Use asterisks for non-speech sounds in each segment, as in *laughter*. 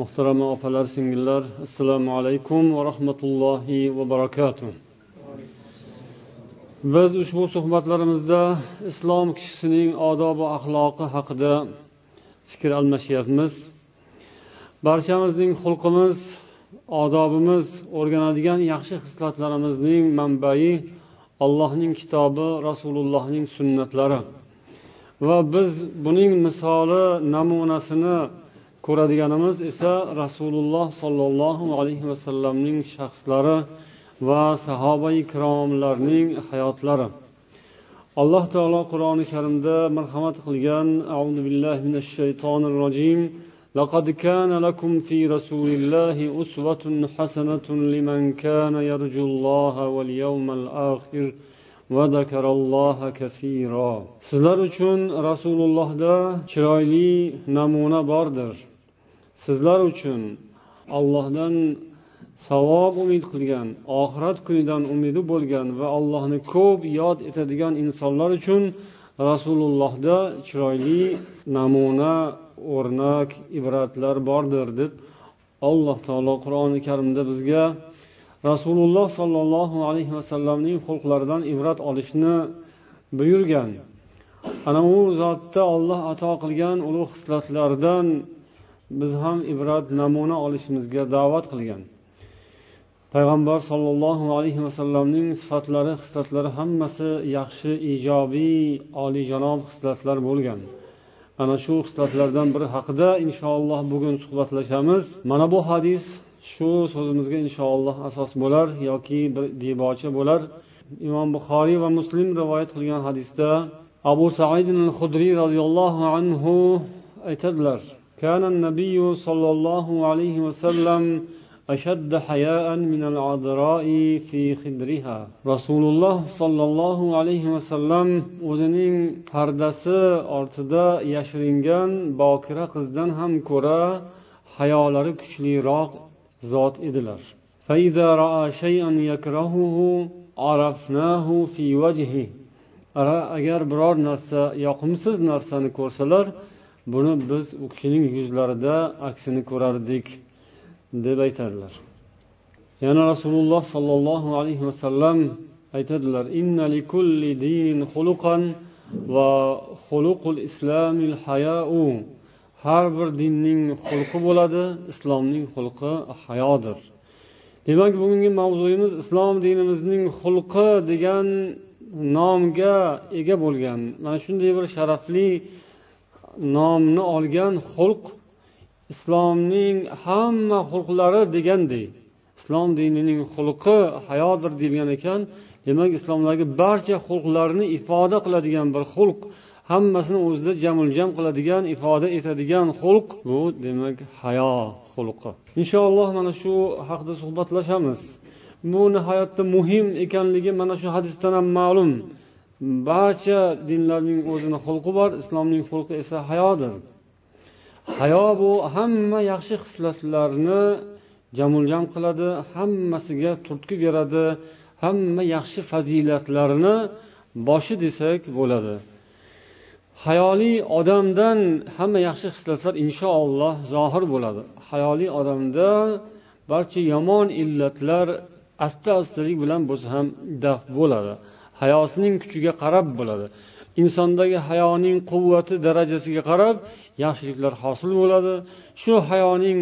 muhtarama opalar singillar assalomu alaykum va rahmatullohi va barakatuh. Biz ushbu suhbatlarimizda islom kishisining odobi axloqi haqida fikr almashyapmiz. Barchamizning xulqimiz odobimiz o'rganadigan yaxshi xislatlarimizning manbai allohning kitobi rasulullohning sunnatlari. Va biz buning misoli namunasini ko'radiganimiz esa rasululloh sollallohu alayhi vasallamning shaxslari va sahoba ikromlarning hayotlari alloh taolo qur'oni karimda marhamat qilgan auzu billahi minash shaytonir rojim لقد كان لكم في رسول الله أسوة حسنة لمن كان يرجو الله واليوم الآخر وذكر الله كثيرا sizlar uchun rasulullohda chiroyli namuna bordir Sizlar uchun allohdan savob umid qilgan oxirat kunidan umidi bo'lgan va allohni ko'p yod etadigan insonlar uchun rasulullohda chiroyli namuna o'rnak ibratlar bordir deb alloh taolo qur'oni karimda bizga rasululloh sollallohu alayhi vasallamning xulqlaridan ibrat olishni buyurgan. Ana u zotda olloh ato qilgan ulug' xislatlardan biz ham ibrat namuna olishimizga da'vat qilgan. Payg'ambar sollallohu alayhi vasallamning sifatlari hislatlari hammasi yaxshi ijobiy oliyjanob hislatlar bo'lgan. Ana shu hislatlardan biri haqida inshaalloh bugun suhbatlashamiz. Mana bu hadis shu so'zimizga inshaalloh asos bo'lar yoki bir debochi bo'lar. Imom buxoriy va muslim rivoyat qilgan hadisda abu said al hudriy roziyallohu anhu aytadilar كان النبي صلى الله عليه وسلم أشد حياء من العذراء في خدرها رسول الله صلى الله عليه وسلم o'zining pardasi ortida yashiringan bokira qizdan ham ko'ra hayolari kuchliroq zot edilar فإذا رأى شيئا يكرهه عرفناه في وجهه agar biror narsa yoqimsiz narsani ko'rsalar buni biz u kishining yuzlarida aksini ko'rardik deb aytadilar yana rasululloh sollallohu alayhi vasallam aytadilar xuluqan va xuluqul islamil hayau. Har bir dinning xulqi bo'ladi islomning xulqi hayodir. Demak bugungi mavzuyimiz islom dinimizning xulqi degan nomga ega bo'lgan. Mana shunday bir sharafli nomni olgan xulq islomning hamma xulqlari degandek islom dinining xulqi hayodir deyilgan ekan demak islomdagi barcha xulqlarni ifoda qiladigan bir xulq hammasini o'zida jamuljam qiladigan ifoda etadigan xulq bu demak hayo xulqi. Inshaalloh mana shu haqida suhbatlashamiz. Bu nihoyatda muhim ekanligi mana shu hadisdan ham ma'lum. Barcha dinlarning o'zini xulqi bor islomning xulqi esa hayodir. Hayo bu hamma yaxshi xislatlarni jamuljam qiladi hammasiga turtki beradi hamma yaxshi fazilatlarni boshi desak bo'ladi. Hayoli odamdan hamma yaxshi xislatlar inshaalloh zohir bo'ladi. Hayoli odamda barcha yomon illatlar asta astalik bilan bo'lsa ham daf bo'ladi. Hayosining kuchiga qarab bo'ladi. Insondagi hayoning quvvati darajasiga qarab yaxshiliklar hosil bo'ladi. Shu hayoning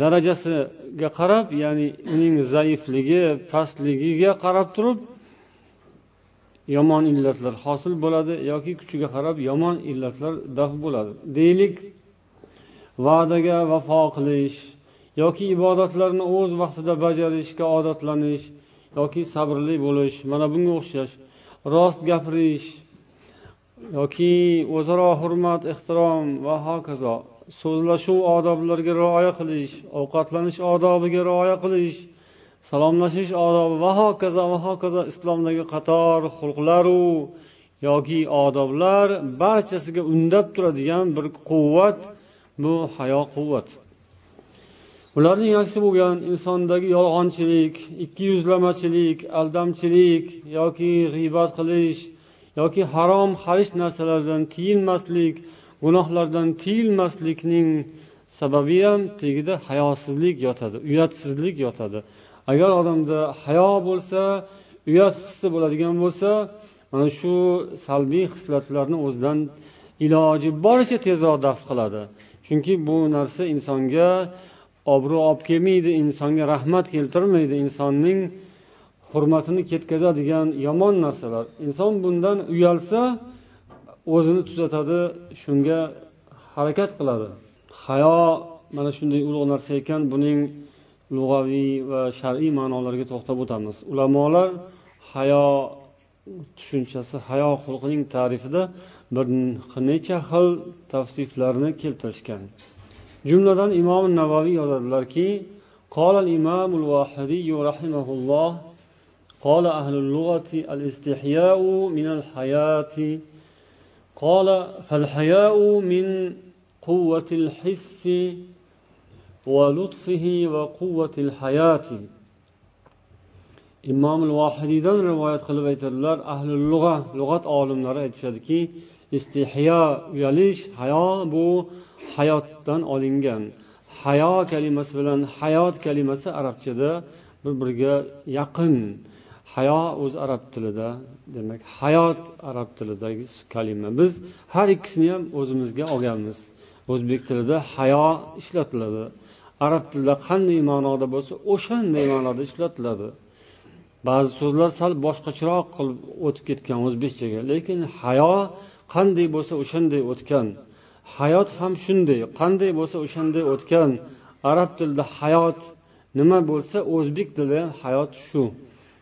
darajasiga qarab ya'ni uning zaifligi pastligiga qarab turib yomon illatlar hosil bo'ladi yoki kuchiga qarab yomon illatlar daf bo'ladi. Deylik va'daga vafo qilish yoki ibodatlarni o'z vaqtida bajarishga odatlanish yoki sabrli bo'lish mana bunga o'xshash rost gapirish yoki o'zaro hurmat ehtirom va hokazo so'zlashuv odoblariga rioya qilish ovqatlanish odobiga rioya qilish salomlashish odobi va hokazo va hokazo islomdagi qator xulqlaru yoki odoblar barchasiga undab turadigan bir quvvat bu hayo quvvat. Ularning aksi bo'lgan insondagi yolg'onchilik ikkiyuzlamachilik aldamchilik yoki g'iybat qilish yoki harom xarish narsalardan tiyilmaslik gunohlardan tiyilmaslikning sababi ham tagida hayosizlik yotadi uyatsizlik yotadi. Agar odamda hayo bo'lsa uyat hissi bo'ladigan bo'lsa mana shu salbiy hislatlarni o'zidan iloji boricha tezroq daf qiladi. Chunki bu narsa insonga obro' olib kelmaydi insonga rahmat keltirmaydi insonning hurmatini ketkazadigan yomon narsalar. Inson bundan uyalsa o'zini tuzatadi shunga harakat qiladi. Hayo mana shunday ulug' narsa ekan buning lug'aviy va shar'iy ma'nolariga to'xtab o'tamiz. Ulamolar hayo tushunchasi hayo xulqining ta'rifida bir necha xil tavsiflarni keltirishgan. jumladan imom navoiy yozadilarki قال الإمام الواحدي رحمه الله قال أهل اللغة الاستحياء من الحياة قال فالحياء من قوة الحس ولطفه وقوة الحياة imom vohidiydan rivoyat qilib aytadilar ahli lug'a lug'at olimlari aytishadiki istihyo uyalish hayo bu hayotdan olingan. Hayo kalimasi bilan hayot kalimasi arabchada bir biriga yaqin. Hayo o'zi arab tilida demak hayot arab tilidagi kalima. Biz har ikkisini ham o'zimizga olganmiz. O'zbek tilida hayo ishlatiladi. Arab tilida qanday ma'noda bo'lsa o'shanday ma'noda ishlatiladi. Ba'zi so'zlar sal boshqacharoq qilib o'tib ketgan o'zbekchaga lekin hayo qanday bo'lsa o'shanday o'tgan. Hayot ham shunday. Qanday bo'lsa o'shanday o'tgan arab tilida hayot nima bo'lsa o'zbek tilida ham hayot shu.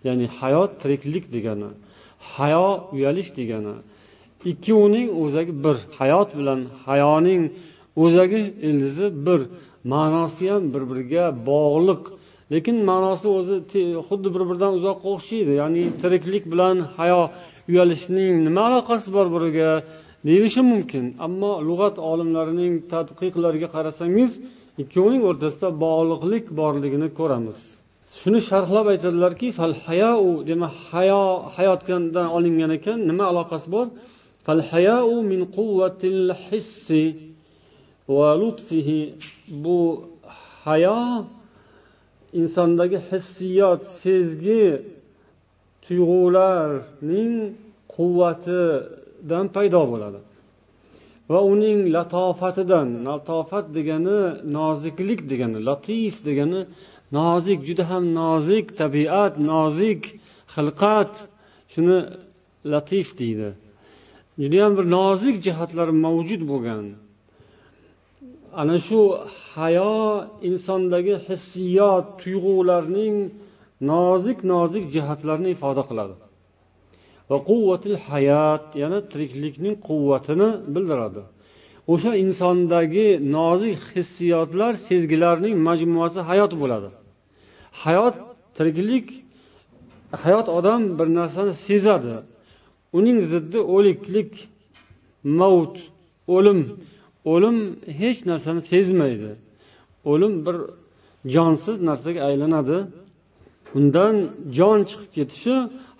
Ya'ni hayot tiriklik degani hayo uyalish degani. Ikkovining o'zagi bir. Hayot bilan hayoning o'zagi ildizi bir. Ma'nosi ham bir biriga bog'liq. Lekin ma'nosi o'zi xuddi bir biridan uzoqqa o'xshaydi. Ya'ni tiriklik bilan hayo uyalishning nima aloqasi bor biriga? Deyilishi mumkin. Ammo lug'at olimlarining tadqiqlariga qarasangiz ikkovining o'rtasida bog'liqlik borligini ko'ramiz. Shuni sharhlab aytadilarki fal hayau demak hayo hayotdan olingan ekan. Nima aloqasi bor? Fal hayau min quvvatil hissi va lutfihi. Bu hayo insondagi hissiyot sezgi tuyg'ularning quvvati dan paydo bo'ladi. Va uning latofatidan latofat degani noziklik degani latif degani nozik juda ham nozik tabiat nozik xilqat shuni latif deydi. Judayam bir nozik jihatlari mavjud bo'lgan. Ana shu hayo insondagi hissiyot tuyg'ularning nozik nozik jihatlarini ifoda qiladi. Va quvvatil hayot yana tiriklikning quvvatini bildiradi. O'sha insondagi nozik hissiyotlar sezgilarning majmuasi hayot bo'ladi. Hayot tiriklik hayot odam bir narsani sezadi. Uning ziddi o'liklik mavt o'lim. O'lim hech narsani sezmaydi. O'lim bir jonsiz narsaga aylanadi. Undan jon chiqib ketishi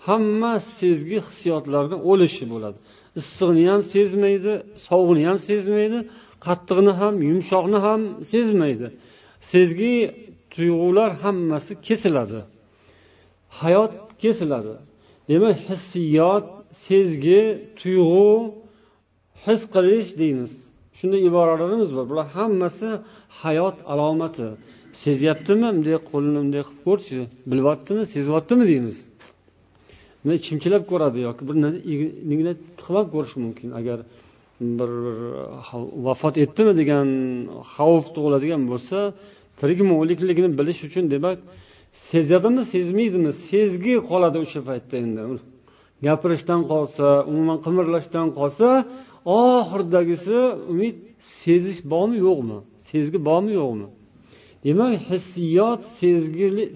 hamma sezgi hissiyotlarni o'lishi bo'ladi. Issiqni ham sezmaydi sovuqni ham sezmaydi qattiqni ham yumshoqni ham sezmaydi. Sezgi tuyg'ular hammasi kesiladi. Hayot kesiladi. Demak hissiyot sezgi tuyg'u his qilish deymiz. Shunday iboralarimiz bor. Bular hammasi hayot alomati. Sezyaptimi bunday qo'lini bunday qilib ko'rchi bilyaptimi sezyaptimi deymiz. Chimchilab ko'radi yoki bir igna tiqib ko'rishi mumkin. Agar bir vafot etdimi degan xavf tug'iladigan bo'lsa tirikmi o'likligini bilish uchun demak sezadimi sezmaydimi sezgi qoladi o'sha paytda endi. Gapirishdan qolsa umuman qimirlashdan qolsa oxiridagisi umid sezish bormi yo'qmi sezgi bormi yo'qmi? Demak hissiyot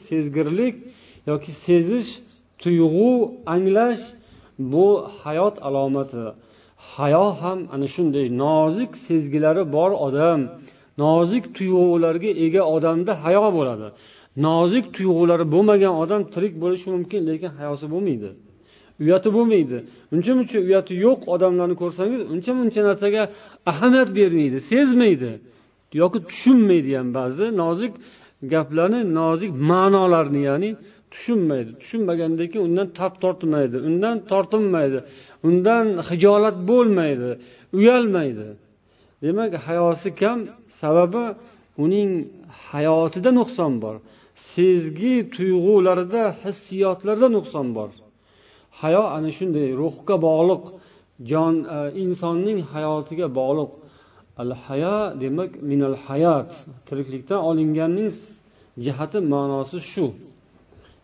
sezgirlik yoki sezish tuyg'u anglash bu hayot alomati. Hayo ham ana shunday nozik sezgilari bor odam. Nozik tuyg'ularga ega odamda hayo bo'ladi. Nozik tuyg'ulari bo'lmagan odam tirik bo'lishi mumkin lekin hayosi bo'lmaydi. Uyati bo'lmaydi. Uncha muncha uyati yo'q odamlarni ko'rsangiz uncha muncha narsaga ahamiyat bermaydi sezmaydi yoki tushunmaydi ham ba'zi nozik gaplarni nozik ma'nolarni ya'ni tushunmaydi. Tushunmagandan keyin undan tap tortmaydi undan tortinmaydi undan hijolat bo'lmaydi uyalmaydi. Demak hayosi kam sababi uning hayotida nuqson bor. Sezgi tuyg'ularida hissiyotlarda nuqson bor. Hayo ana shunday ruhga bog'liq jon e, insonning hayotiga bog'liq. Al haya demak minal hayot tiriklikdan olinganning jihati ma'nosi shu.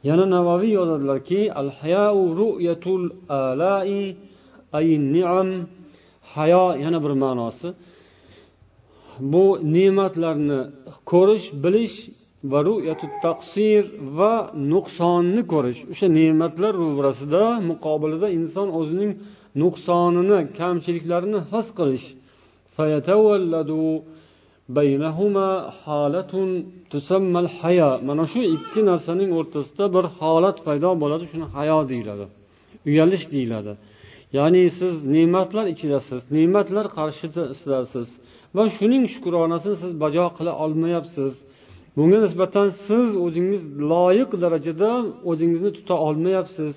Yana navoiy yozadilarki al hayau ru'yatul alai ay ni'am. Hayo yana bir ma'nosi. Bu ne'matlarni ko'rish bilish va taqsir va nuqsonni ko'rish. O'sha ne'matlar ro'barasida muqobilida inson o'zining nuqsonini kamchiliklarini his qilish. Mana shu ikki narsaning o'rtasida bir holat paydo bo'ladi. Shuni hayo deyiladi uyalish deyiladi. Ya'ni siz ne'matlar ichidasiz ne'matlar qarshisidasiz va shuning shukronasini siz bajo qila olmayapsiz. Bunga nisbatan siz o'zingiz loyiq darajada o'zingizni tuta olmayapsiz.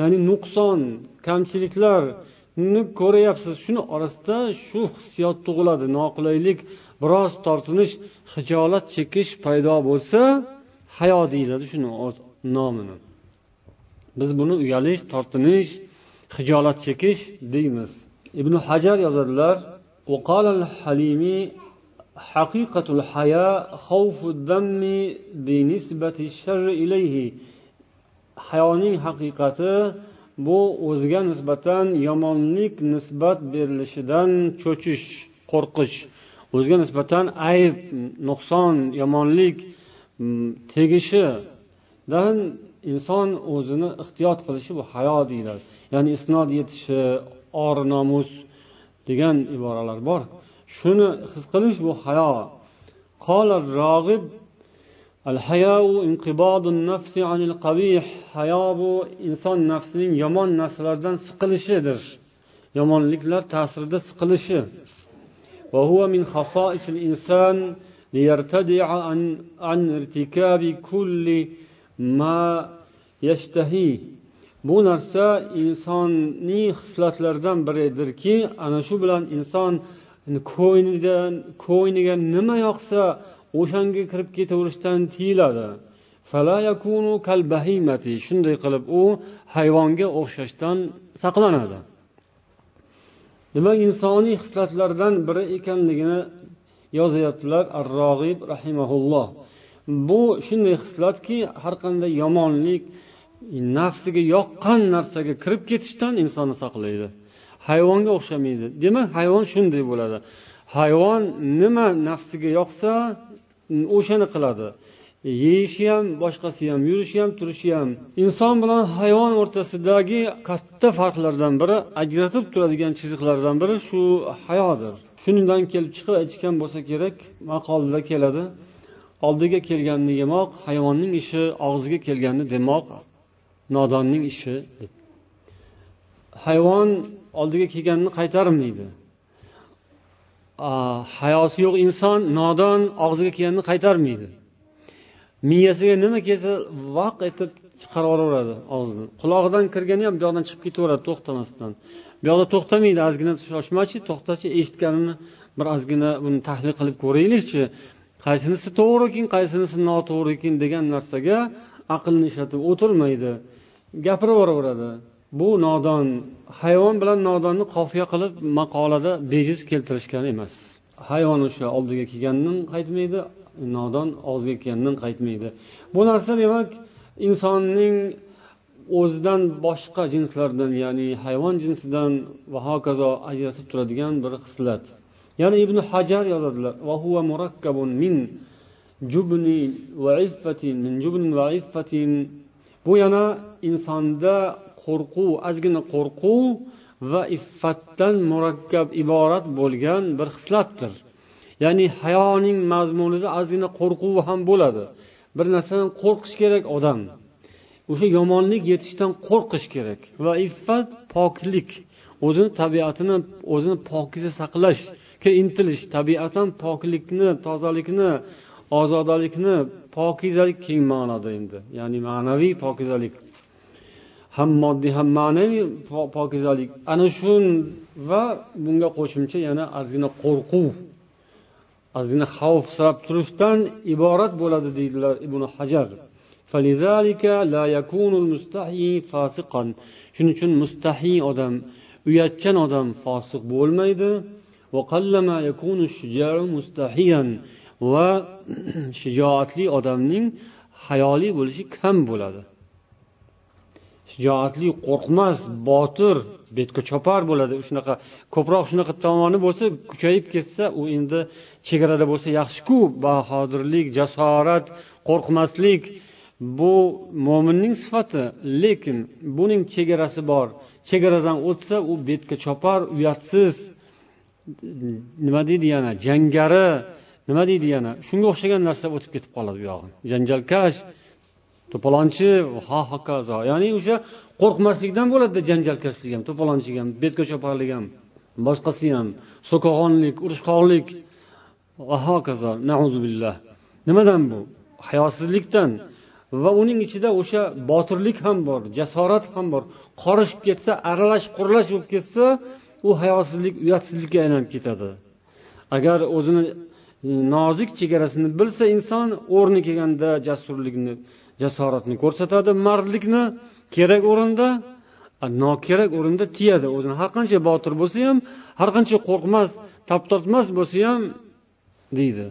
Ya'ni nuqson kamchiliklarni ko'ryapsiz. Shuni orasida shu hissiyot tug'iladi noqulaylik biroz tortinish hijolat chekish paydo bo'lsa hayo deyiladi shuni nomini biz buni uyalish tortinish hijolat chekish deymiz ibn hajar yozadilar وقال الحليمي حقيقة الحياء خوف الذم بنسبة الشر إليه hayoning haqiqati bu o'ziga nisbatan yomonlik nisbat berilishidan cho'chish qo'rqish O'ziga nisbatan ayb nuqson yomonlik mm, tegishidan inson o'zini ehtiyot qilishi bu hayo deyiladi. Ya'ni isnod yetishi or nomus degan iboralar bor. Shuni his qilish bu hayo. Qola rog'ib hayo bu inson nafsining yomon narsalardan siqilishidir. Yomonliklar ta'sirida siqilishi. وهو من خصائص الإنسان ليرتدع عن, عن ارتكاب كل ما يشتهيه bu narsa insonning hislatlaridan biridirki ana shu bilan inson ko'ynidan ko'yniga nima yoqsa o'shanga kirib ketaverishdan tiyiladi shunday qilib u hayvonga o'xshashdan saqlanadi Demak insoniy hislatlardan biri ekanligini yozyaptilar ar rog'ib rahimaulloh bu shunday hislatki har qanday yomonlik nafsiga yoqqan narsaga kirib ketishdan insonni saqlaydi. Hayvonga o'xshamaydi. Demak hayvon shunday bo'ladi. Hayvon nima nafsiga yoqsa o'shani qiladi. Yeyishi ham boshqasi ham yurishi ham turishi ham. Inson bilan hayvon o'rtasidagi katta farqlardan biri ajratib turadigan chiziqlardan biri shu hayodir. Shundan kelib chiqib aytishgan bo'lsa kerak maqolada keladi. Oldiga kelganni yemoq hayvonning ishi og'ziga kelganni demoq nodonning ishi deb. Hayvon oldiga kelganini qaytarmaydi. Hayosi yo'q inson nodon og'ziga kelganini qaytarmaydi. Miyasiga nima kelsa vaq etib chiqarib yuboraveradi og'zidan. Qulog'idan kirgani ham bu yoqdan chiqib ketaveradi to'xtamasdan. Bu yoqda to'xtamaydi ozgina shoshmachi to'xtachi eshitganini bir ozgina buni tahlil qilib ko'raylikchi. Qaysinisi to'g'ri ekan qaysinisi noto'g'ri ekan degan narsaga aqlni ishlatib o'tirmaydi. Gapirib bu nodon hayvon bilan nodonni qofiya qilib maqolada bejiz keltirishgan emas. Hayvon o'sha oldiga kelgandan qaytmaydi nodon og'ziga kelgandan qaytmaydi. Bu narsa demak insonning o'zidan boshqa jinslardan ya'ni hayvon jinsidan va hokazo ajratib turadigan bir xislat. Yana ibn hajar yozadilar min jubni va iffatin min jubnin va iffatin. Bu yana insonda qo'rquv ozgina qo'rquv va iffatdan murakkab iborat bo'lgan bir xislatdir. Ya'ni hayoning mazmunida ozgina qo'rquv ham bo'ladi. Bir narsadan qo'rqish kerak odam. O'sha yomonlik yetishdan qo'rqish kerak. Va iffat poklik. O'zini tabiatini o'zini pokiza saqlashga intilish tabiatan poklikni tozalikni ozodalikni pokizalik keng ma'noda endi. Ya'ni ma'naviy pokizalik. Ham moddiy ham ma'naviy pokizalik. Ana shu va bunga qo'shimcha yana ozgina qo'rquv ozgina xavfsirab turishdan iborat bo'ladi deydilar ibn hajar. Shuning uchun mustahiy odam uyatchan odam fosiq bo'lmaydi. Va *clears throat* shijoatli odamning hayoli bo'lishi kam bo'ladi. Shijoatli qo'rqmas botir betga chopar bo'ladi. Shunaqa ko'proq shunaqa tomoni bo'lsa kuchayib ketsa u endi chegarada bo'lsa yaxshiku bahodirlik jasorat qo'rqmaslik. Bu mo'minning sifati lekin buning chegarasi bor. Chegaradan o'tsa u betga chopar uyatsiz. Nima deydi yana? Jangari. Nima deydi yana? Shunga o'xshagan narsa o'tib ketib qoladi u yog'i. Janjalkash. To'polonchi ha hokazo. Ya'ni o'sha qo'rqmaslikdan bo'ladida janjalkashlik ham to'polonchilik ham betga choparlik ham boshqasi ham so'kag'onlik urushqoqlik. Va hokazo. Billah nimadan bu? Hayosizlikdan. Va uning ichida o'sha botirlik ham bor jasorat ham bor. Qorishib ketsa aralash quralash bo'lib ketsa u hayosizlik uyatsizlikka aylanib ketadi. Agar o'zini e, nozik chegarasini bilsa inson o'rni kelganda jasurlikni jasoratni ko'rsatadi mardlikni kerak o'rinda nokerak o'rinda tiyadi. O'zini har qancha botir bo'lsa ham har qancha qo'rqmas tap tortmas bo'lsa ham deydi.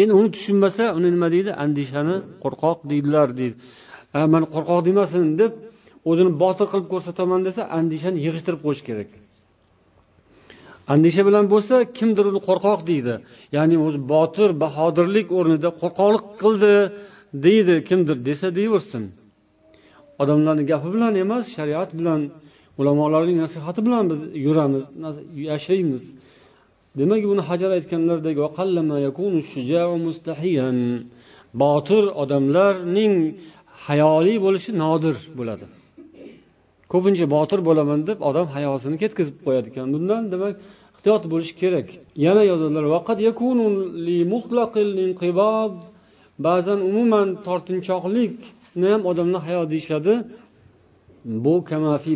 Endi uni tushunmasa uni nima deydi? Andishani qo'rqoq deydilar deydi. Man qo'rqoq demasin deb o'zini botir qilib ko'rsataman desa andishani yig'ishtirib qo'yish kerak. Andisha bilan bo'lsa kimdir uni qo'rqoq deydi. Ya'ni o'zi botir bahodirlik o'rnida qo'rqoqlik qildi deydi kimdir desa deyaversin odamlarni gapi bilan emas shariat bilan ulamolarning nasihati bilan biz yuramiz yashaymiz. Demak buni hajar aytganlaridek botir odamlarning hayoli bo'lishi nodir bo'ladi. Ko'pincha botir bo'laman deb odam hayosini ketkazib qo'yadi ekan. Bundan demak ehtiyot bo'lish kerak. Yana yozadilar ba'zan umuman tortinchoqlikni ham odamlar hayo deyishadi bu kamafi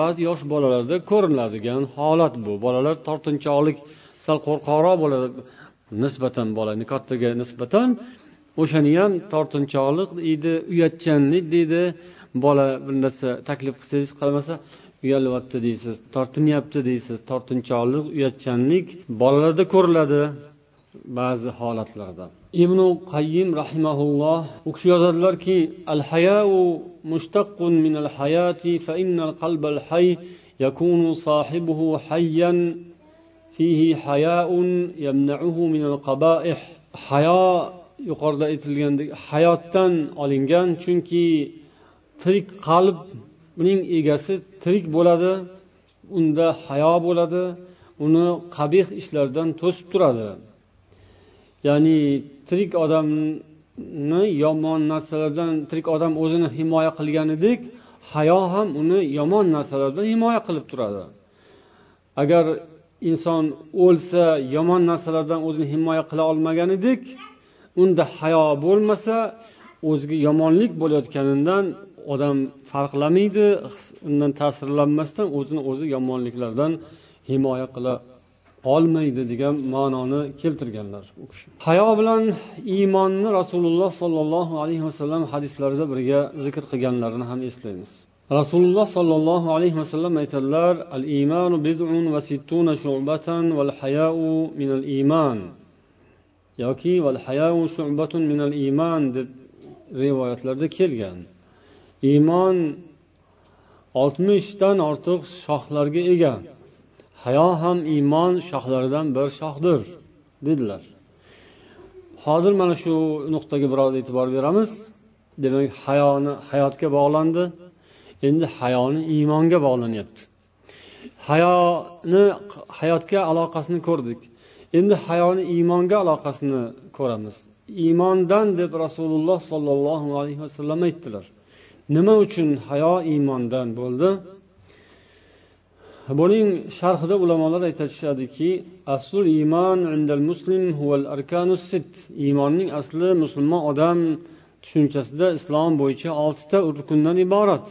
ba'zi yosh bolalarda ko'rinadigan holat bu. Bolalar tortinchoqlik sal qo'rqoqroq bo'ladi. Nisbatan bolani kattaga nisbatan o'shani ham tortinchoqlik deydi uyatchanlik deydi. Bola bir narsa taklif qilsangiz qilmasa uyalyapti deysiz tortinyapti deysiz. Tortinchoqlik uyatchanlik bolalarda ko'riladi ba'zi holatlarda. Ibn qayyim rahimaulloh u kishi yozadilarki al hayau mushtaqqun min al hayati fa innal qalbal hay yakunu sahibuhu hayyan fihi hayaun yamna'uhu min al qaba'ih hayo yuqorida aytilgandek hayotdan olingan chunki tirik qalb uning egasi tirik bo'ladi unda hayo bo'ladi uni qabih ishlardan to'sib turadi. Ya'ni tirik odamni yomon narsalardan tirik odam o'zini himoya qilganidek hayo ham uni yomon narsalardan himoya qilib turadi. Agar inson o'lsa yomon narsalardan o'zini himoya qila olmaganidek unda hayo bo'lmasa o'ziga yomonlik bo'layotganidan odam farqlamaydi undan ta'sirlanmasdan o'zini o'zi yomonliklardan himoya qila olmaydi degan ma'noni keltirganlar. U kishi. Hayo bilan iymonni rasululloh sollallohu alayhi vasallam hadislarida birga zikr qilganlarini ham eslaymiz. Rasululloh sollallohu alayhi vasallam aytadilar al iymanu bid'un va sittuna shu'batan val hayau min al iymon yoki val hayau shu'batun min al iymon deb rivoyatlarda kelgan. Iymon oltmishdan ortiq shoxlarga ega. Hayo ham iymon shoxlaridan bir shoxdir dedilar. Hozir mana shu nuqtaga biroz e'tibor beramiz. Demak hayoni hayotga bog'landi. Endi hayoni iymonga bog'lanyapti. Hayoni hayotga aloqasini ko'rdik. Endi hayoni iymonga aloqasini ko'ramiz. Iymondan deb rasululloh sollallohu alayhi vasallam aytdilar. Nima uchun hayo iymondan bo'ldi? Buning sharhida ulamolar aytishadiki aslul iymon indal muslim huval arkanu sit iymonning asli musulmon odam tushunchasida islom bo'yicha oltita rukundan iborat.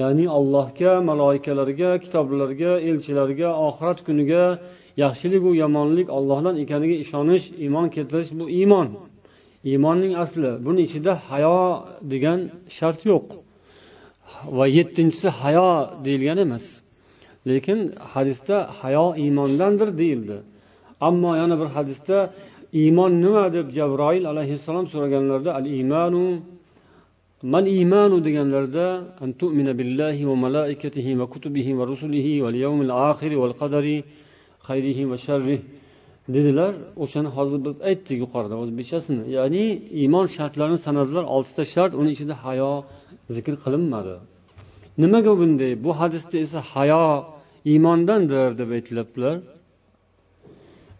Ya'ni allohga maloikalarga kitoblarga elchilarga oxirat kuniga yaxshiliku yomonlik ollohdan ekaniga ishonish iymon keltirish bu iymon. Iymonning asli buni ichida hayo degan shart yo'q. Va yettinchisi hayo deyilgan emas. Lekin hadisda hayo iymondandir deyildi. Ammo yana bir hadisda iymon nima deb jabroil alayhissalom so'raganlarida al iymanu mal iymanu deganlarida an tu'mina billahi va malaikatihi va kutubihi va rusulihi val yawmil oxiri val qadari xayrihi va sharrih dedilar. O'shani hozir biz aytdik yuqorida o'zbekchasini ya'ni iymon shartlarini sanadilar oltita shart uni ichida hayo zikr qilinmadi. Nimaga bunday? Bu hadisda esa hayo iymondandir deb aytilyaptilar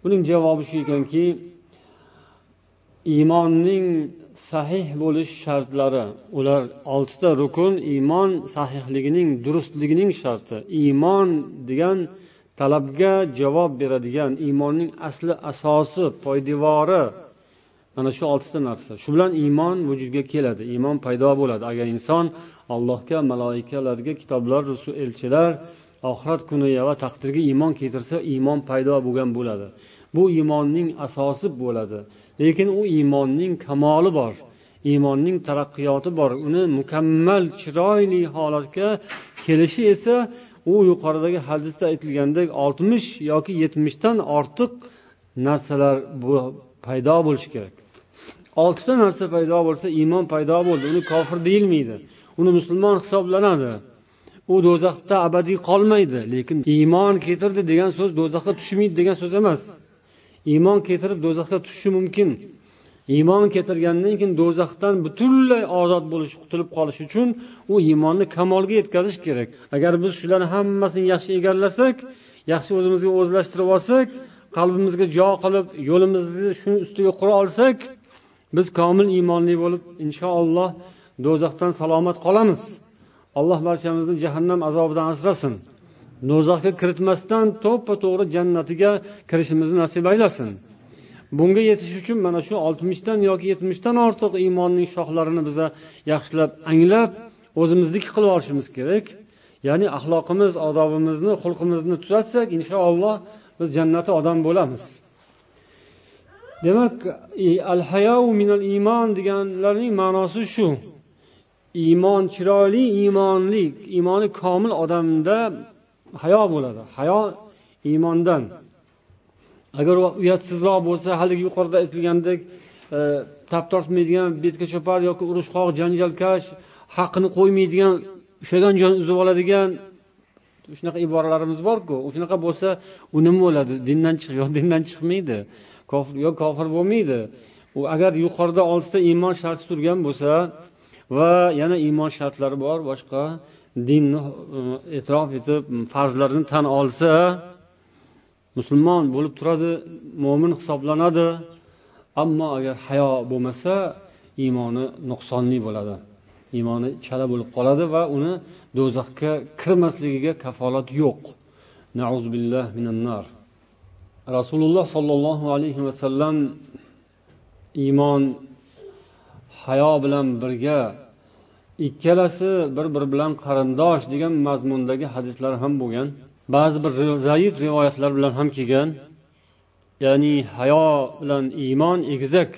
buning javobi shu ekanki iymonning sahih bo'lish shartlari ular oltita rukun iymon sahihligining durustligining sharti. Iymon degan talabga javob beradigan iymonning asli asosi poydevori mana shu oltita narsa. Shu bilan iymon vujudga keladi iymon paydo bo'ladi. Agar inson allohga maloikalarga kitoblar rusul elchilar oxirat kuniga va taqdirga iymon keltirsa iymon paydo bo'lgan bo'ladi. Bu iymonning asosi bo'ladi. Lekin u iymonning kamoli bor. Iymonning taraqqiyoti bor. Uni mukammal chiroyli holatga kelishi esa u yuqoridagi hadisda aytilgandek oltmish yoki yetmishdan ortiq narsalar paydo bo'lishi kerak. Oltita narsa paydo bo'lsa iymon paydo bo'ldi. Uni kofir deyilmaydi. Uni musulmon hisoblanadi. U do'zaxda abadiy qolmaydi lekin iymon keltirdi degan so'z do'zaxga tushmaydi degan so'z emas. Iymon keltirib do'zaxga tushishi mumkin. Iymon keltirgandan keyin do'zaxdan butunlay ozod bo'lish qutulib qolish uchun u iymonni kamolga yetkazish kerak. Agar biz shularni hammasini yaxshi egallasak yaxshi o'zimizga o'zlashtirib olsak qalbimizga jo qilib yo'limizni shuni ustiga qura olsak biz komil iymonli bo'lib inshaalloh do'zaxdan salomat qolamiz. Alloh barchamizni jahannam azobidan asrasin. Do'zaxga kiritmasdan to'ppa to'g'ri jannatiga kirishimizni nasib aylasin. Bunga yetish uchun mana shu oltmishdan yoki yetmishdan ortiq iymonning shoxlarini biza yaxshilab anglab o'zimizniki qilib olishimiz kerak. Ya'ni axloqimiz odobimizni xulqimizni tuzatsak inshaalloh biz jannati odam bo'lamiz. Demak al hayau minal iymon deganlarning ma'nosi shu. Iymon chiroyli iymonli iymoni komil odamda hayo bo'ladi. Hayo iymondan. Agar u uyatsizroq bo'lsa haligi yuqorida aytilgandek e, tap tortmaydigan betga chopar yoki urushqoq janjalkash haqni qo'ymaydigan ushlagan joyini uzib oladigan shunaqa iboralarimiz borku. Shunaqa bo'lsa u nima bo'ladi? Dindan chiq yo dindan chiqmaydi. Kofir yo kofir bo'lmaydi. U agar yuqorida oltita iymon sharti turgan bo'lsa va yana iymon shartlari bor boshqa dinni e, e'tirof etib farzlarini tan olsa musulmon bo'lib turadi mo'min hisoblanadi. Ammo agar hayo bo'lmasa iymoni nuqsonli bo'ladi. Iymoni chala bo'lib qoladi va uni do'zaxga kirmasligiga kafolat yo'q. Rasululloh sollallohu alayhi vasallam iymon hayo bilan birga ikkalasi bir biri bilan qarindosh degan mazmundagi hadislar ham bo'lgan. Ba'zi bir zaif rivoyatlar bilan ham kelgan. Ya'ni hayo bilan iymon egizak.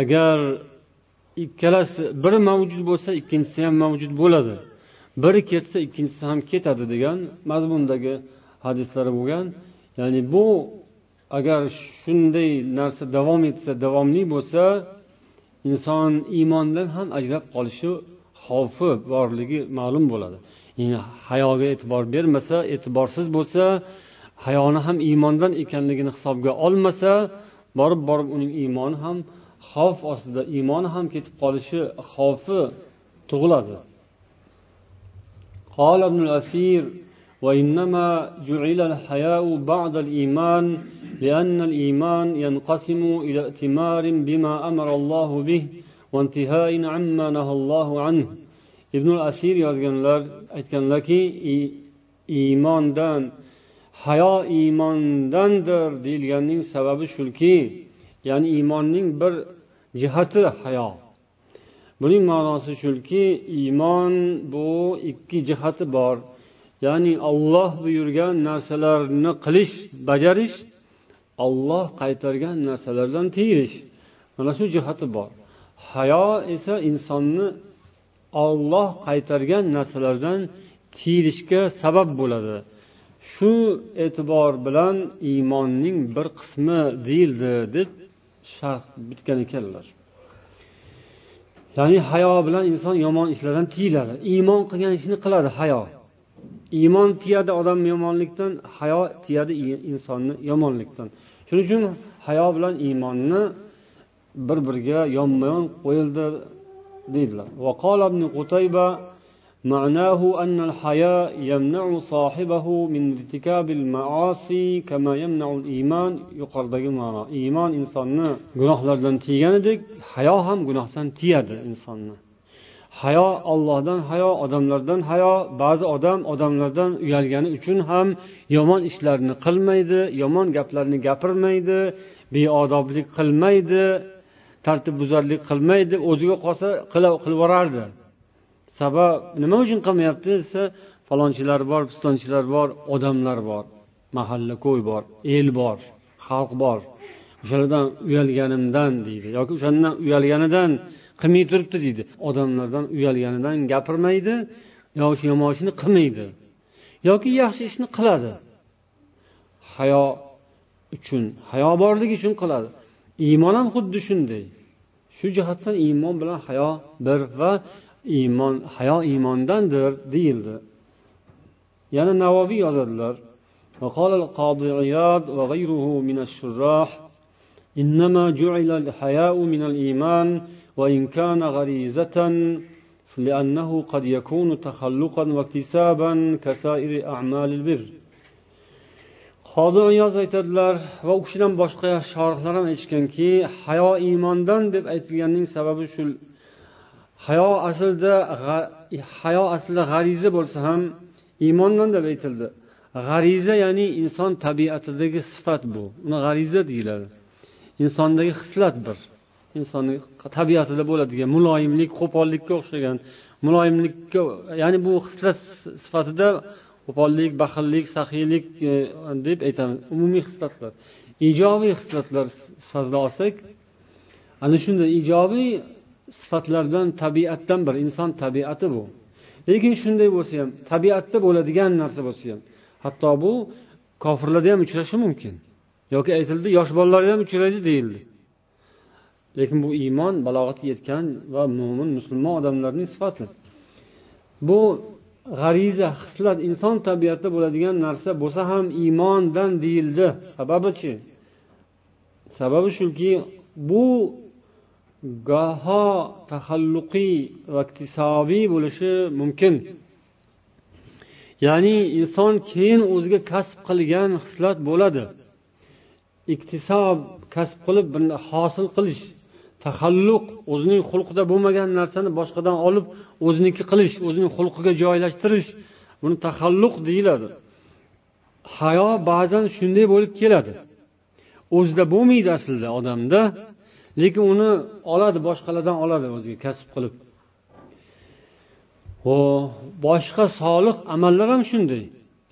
Agar ikkalasi biri mavjud bo'lsa ikkinchisi ham mavjud bo'ladi. Biri ketsa ikkinchisi ham ketadi degan mazmundagi hadislari bo'lgan. Ya'ni bu agar shunday narsa davom etsa davomli bo'lsa inson iymondan ham ajrab qolishi xavfi borligi ma'lum bo'ladi. Hayoga e'tibor bermasa e'tiborsiz bo'lsa hayoni ham iymondan ekanligini hisobga olmasa borib borib uning iymoni ham xavf ostida iymoni ham ketib qolishi xavfi tug'iladi. وإنما جعل الحياء بعد الإيمان لأن الإيمان ينقسم إلى ائتمار بما أمر الله به وانتهاء عما نهى الله عنه ابن الأثير yozganlar aytganlarki iymondan hayo iymondandir deyilganning sababi shuki ya'ni iymonning bir jihati hayo buning ma'nosi shuki iymon bu ikki jihati bor Ya'ni olloh buyurgan narsalarni qilish bajarish olloh qaytargan narsalardan tiyilish. Mana shu jihati bor. Hayo esa insonni olloh qaytargan narsalardan tiyilishga sabab bo'ladi. Shu e'tibor bilan iymonning bir qismi deyildi deb sharh bitgan ekanlar. Ya'ni hayo bilan inson yomon ishlardan tiyiladi. Iymon qilgan ishni qiladi hayo. iymon tiyadi odam yomonlikdan hayo tiyadi insonni yomonlikdan shuning uchun hayo bilan iymonni bir biriga yonma yon qo'yildi deydilar معناه أن الحياء يمنع صاحبه من ارتكاب المعاصي كما يمنع الإيمان yuqoridagi ma'no iymon insonni gunohlardan tiyganidek hayo ham gunohdan tiyadi insonni Hayo ollohdan hayo odamlardan hayo ba'zi odam odamlardan uyalgani uchun ham yomon ishlarni qilmaydi yomon gaplarni gapirmaydi beodoblik qilmaydi tartibbuzarlik qilmaydi o'ziga qolsa qilib yuborardi. Sabab nima uchun qilmayapti desa falonchilar bor pistonchilar bor odamlar bor mahalla ko'y bor el bor xalq bor. O'shalardan uyalganimdan deydi yoki o'shandan uyalganidan qilmay turibdi deydi odamlardan uyalganidan gapirmaydi yo shu yomon ishni qilmaydi yoki yaxshi ishni qiladi hayo uchun hayo borligi uchun qiladi iymon ham xuddi shunday shu jihatdan iymon bilan hayo bir va iymon hayo iymondandir deyildi yana navoiy yozadilar وقال القاضي عياض وغيره من الشراح إنما جعل الحياء من الإيمان وإن كان غريزة لأنه قد يكون تخلقا واكتسابا كسائر أعمال البر qodiyoz aytadilar va u kishidan boshqa shorihlar ham aytishganki hayo iymondan deb aytilganning sababi shu hayo aslida hayo aslida g'ariza bo'lsa ham iymondan deb aytildi g'ariza ya'ni inson tabiatidagi sifat bu uni g'ariza deyiladi insondagi xislat bir Insonni tabiatida bo'ladigan muloyimlik qo'pollikka o'xshagan muloyimlikka ya'ni bu xislat sifatida qo'pollik baxillik saxiylik e, deb aytamiz. Umumiy xislatlar. Ijobiy xislatlar sifatida olsak ana shunday ijobiy sifatlardan tabiatdan bir inson tabiati bu. Lekin shunday bo'lsa ham tabiatda bo'ladigan narsa bo'lsa ham hatto bu kofirlarda ham uchrashi mumkin. Yoki aytildi yosh bolalarda ham uchraydi deyildi. Lekin bu iymon balog'atga yetgan va mo'min musulmon odamlarning sifati. Bu g'ariza hislat inson tabiatida bo'ladigan narsa bo'lsa ham iymondan deyildi. Sababichi sababi shuki bu goho tahalluqiy va iktisobiy bo'lishi mumkin. Ya'ni inson keyin o'ziga kasb qilgan hislat bo'ladi. Iktisob kasb qilib bir hosil qilish. Tahalluq o'zining xulqida bo'lmagan narsani boshqadan olib o'ziniki qilish o'zining xulqiga joylashtirish buni tahalluq deyiladi. Hayo ba'zan shunday bo'lib keladi. O'zida bo'lmaydi aslida odamda lekin uni oladi boshqalardan oladi o'ziga kasb qilib. Boshqa solih amallar ham shunday.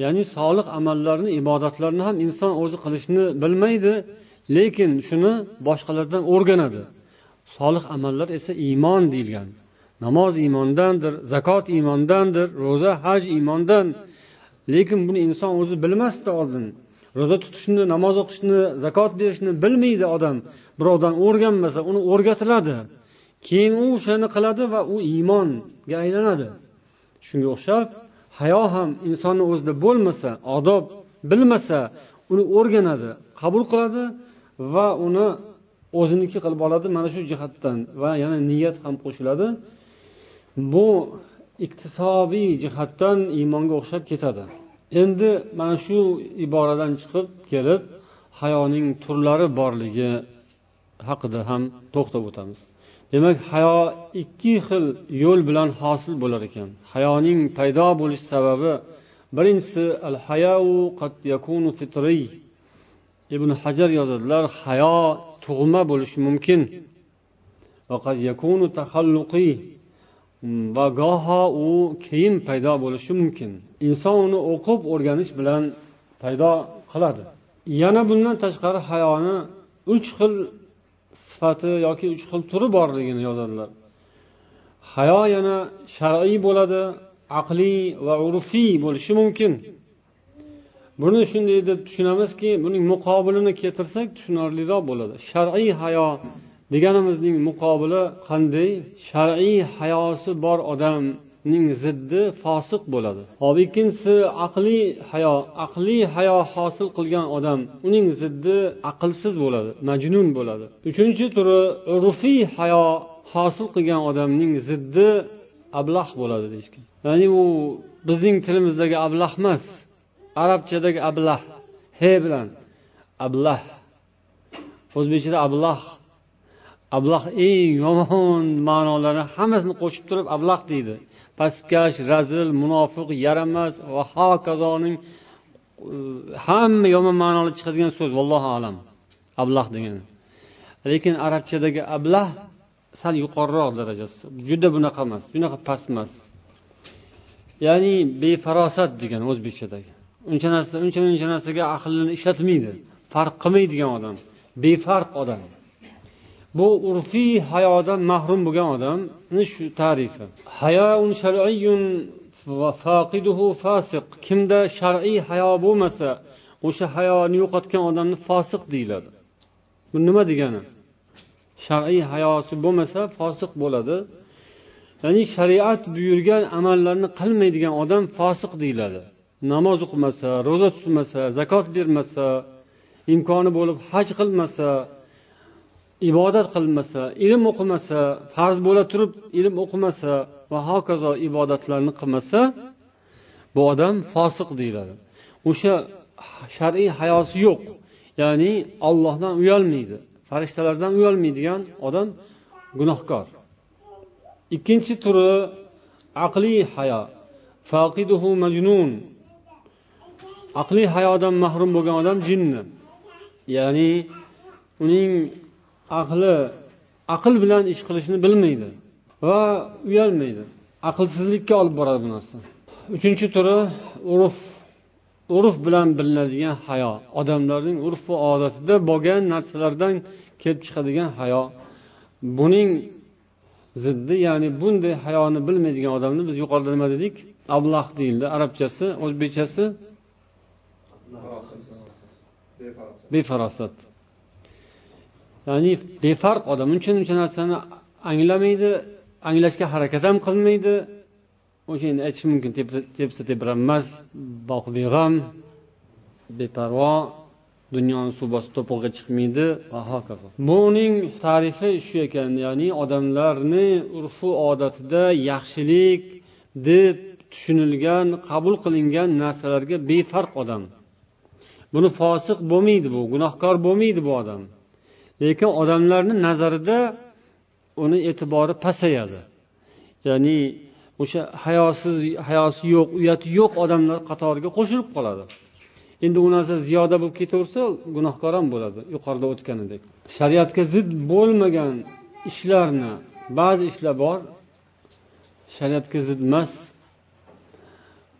Ya'ni solih amallarni ibodatlarni ham inson o'zi qilishni bilmaydi lekin shuni boshqalardan o'rganadi. Solih amallar esa iymon deyilgan. Namoz iymondandir zakot iymondandir ro'za haj iymondan. Lekin buni inson o'zi bilmasdi oldin. Ro'za tutishni namoz o'qishni zakot berishni bilmaydi odam. Birovdan o'rganmasa uni o'rgatiladi. Keyin u o'shani qiladi va u iymonga aylanadi. Shunga o'xshab hayo ham insonni o'zida bo'lmasa odob bilmasa uni o'rganadi qabul qiladi va uni o'ziniki qilib oladi mana shu jihatdan va yana niyat ham qo'shiladi. Bu iqtisodiy jihatdan iymonga o'xshab ketadi. Endi mana shu iboradan chiqib kelib hayoning turlari borligi haqida ham to'xtab o'tamiz. Demak hayo ikki xil yo'l bilan hosil bo'lar ekan. Hayoning paydo bo'lish sababi birinchisi al hayau qad yakunu fitriy ibn hajar yozadilar hayo tug'ma bo'lishi mumkin. Mm, va goho u keyin paydo bo'lishi mumkin. Inson uni o'qib o'rganish bilan paydo qiladi. Yana bundan tashqari hayoni uch xil sifati yoki uch xil turi borligini yozadilar. Hayo yana shar'iy bo'ladi aqliy va urfiy bo'lishi mumkin. Buni shunday deb tushunamizki buning muqobilini keltirsak tushunarliroq bo'ladi. Shar'iy hayo deganimizning muqobili qanday? Shar'iy hayosi bor odamning ziddi fosiq bo'ladi. Hop ikkinchisi aqliy hayo. Aqliy hayo hosil qilgan odam uning ziddi aqlsiz bo'ladi majnun bo'ladi. Uchinchi turi urfiy hayo hosil qilgan odamning ziddi ablah bo'ladi deyishgan. Ya'ni u bizning tilimizdagi ablah emas. Arabchadagi ablah he bilan. Ablah. O'zbekchada ablah. Ablah eng yomon ma'nolarni hammasini qo'shib turib ablah deydi. Pastkash razil munofiq yaramas va hokazoning e, hamma yomon ma'noli chiqadigan so'z. Vallohu alam. Ablah degani. Lekin arabchadagi ablah sal yuqoriroq darajasi. Juda bunaqa emas. Bunaqa past emas. Ya'ni befarosat degani o'zbekchadagi. Uncha narsa uncha muncha narsaga aqlini ishlatmaydi farq qilmaydigan odam befarq odam. Bu urfiy hayodan mahrum bo'lgan odamni shu tarifi. Hayoun shar'iyyun faqiduhu fasiq. Kimda shar'iy hayo bo'lmasa o'sha hayoni yo'qotgan odamni fosiq deyiladi. Bu nima degani? Shar'iy hayosi bo'lmasa fosiq bo'ladi. Ya'ni shariat buyurgan amallarni qilmaydigan odam fosiq deyiladi. Namoz o'qimasa ro'za tutmasa zakot bermasa imkoni bo'lib haj qilmasa ibodat qilmasa ilm o'qimasa farz bo'la turib ilm o'qimasa va hokazo ibodatlarni qilmasa bu odam fosiq deyiladi. O'sha shar'iy hayosi yo'q. Ya'ni ollohdan uyalmaydi farishtalardan uyalmaydigan odam gunohkor. Ikkinchi turi aqliy hayo faqiduhu majnun. Aqliy hayodan mahrum bo'lgan odam jinni. Ya'ni uning aqli aql bilan ish qilishni bilmaydi va uyalmaydi. Aqlsizlikka olib boradi bu narsa. Uchinchi turi urf. Urf bilan bilinadigan hayo. Odamlarning urf va odatida bo'lgan narsalardan kelib chiqadigan hayo. Buning ziddi ya'ni bunday hayoni bilmaydigan odamni biz yuqorida nima dedik? Ablah deyildi arabchasi o'zbekchasi befarosat. Ya'ni befarq odam uncha muncha narsani anglamaydi anglashga harakat ham qilmaydi. O'sha endi aytish mumkin tepsa tebranmas boqi beg'am beparvo dunyoni suv bosib to'pig'iga chiqmaydi. Va hokazo. Buning tarifi shu ekan ya'ni odamlarni urfu odatida yaxshilik deb tushunilgan qabul qilingan narsalarga befarq odam. Buni fosiq bo'lmaydi bu gunohkor bo'lmaydi bu odam. Lekin odamlarni nazarida uni e'tibori pasayadi. Ya'ni o'sha hayosiz hayosi yo'q uyati yo'q odamlar qatoriga qo'shilib qoladi. Endi u narsa ziyoda bo'lib ketaversa gunohkor ham bo'ladi yuqorida o'tganidek. Shariatga zid bo'lmagan ishlarni ba'zi ishlar bor shariatga zid emas.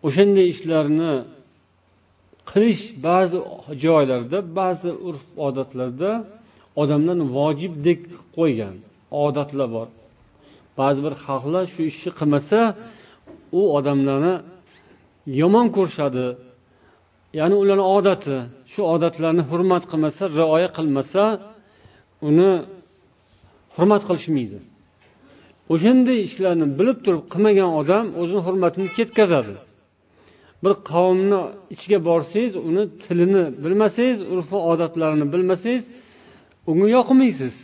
O'shanday ishlarni qilish ba'zi joylarda ba'zi urf odatlarda odamlarni vojibdek qo'ygan odatlar bor. Ba'zi bir xalqlar shu ishni qilmasa u odamlarni yomon ko'rishadi. Ya'ni ularni odati shu odatlarni hurmat qilmasa rioya qilmasa uni hurmat qilishmaydi. O'shanday ishlarni bilib turib qilmagan odam o'zini hurmatini ketkazadi. Bir qavmni ichiga borsangiz uni tilini bilmasangiz urf odatlarini bilmasangiz unga yoqmaysiz.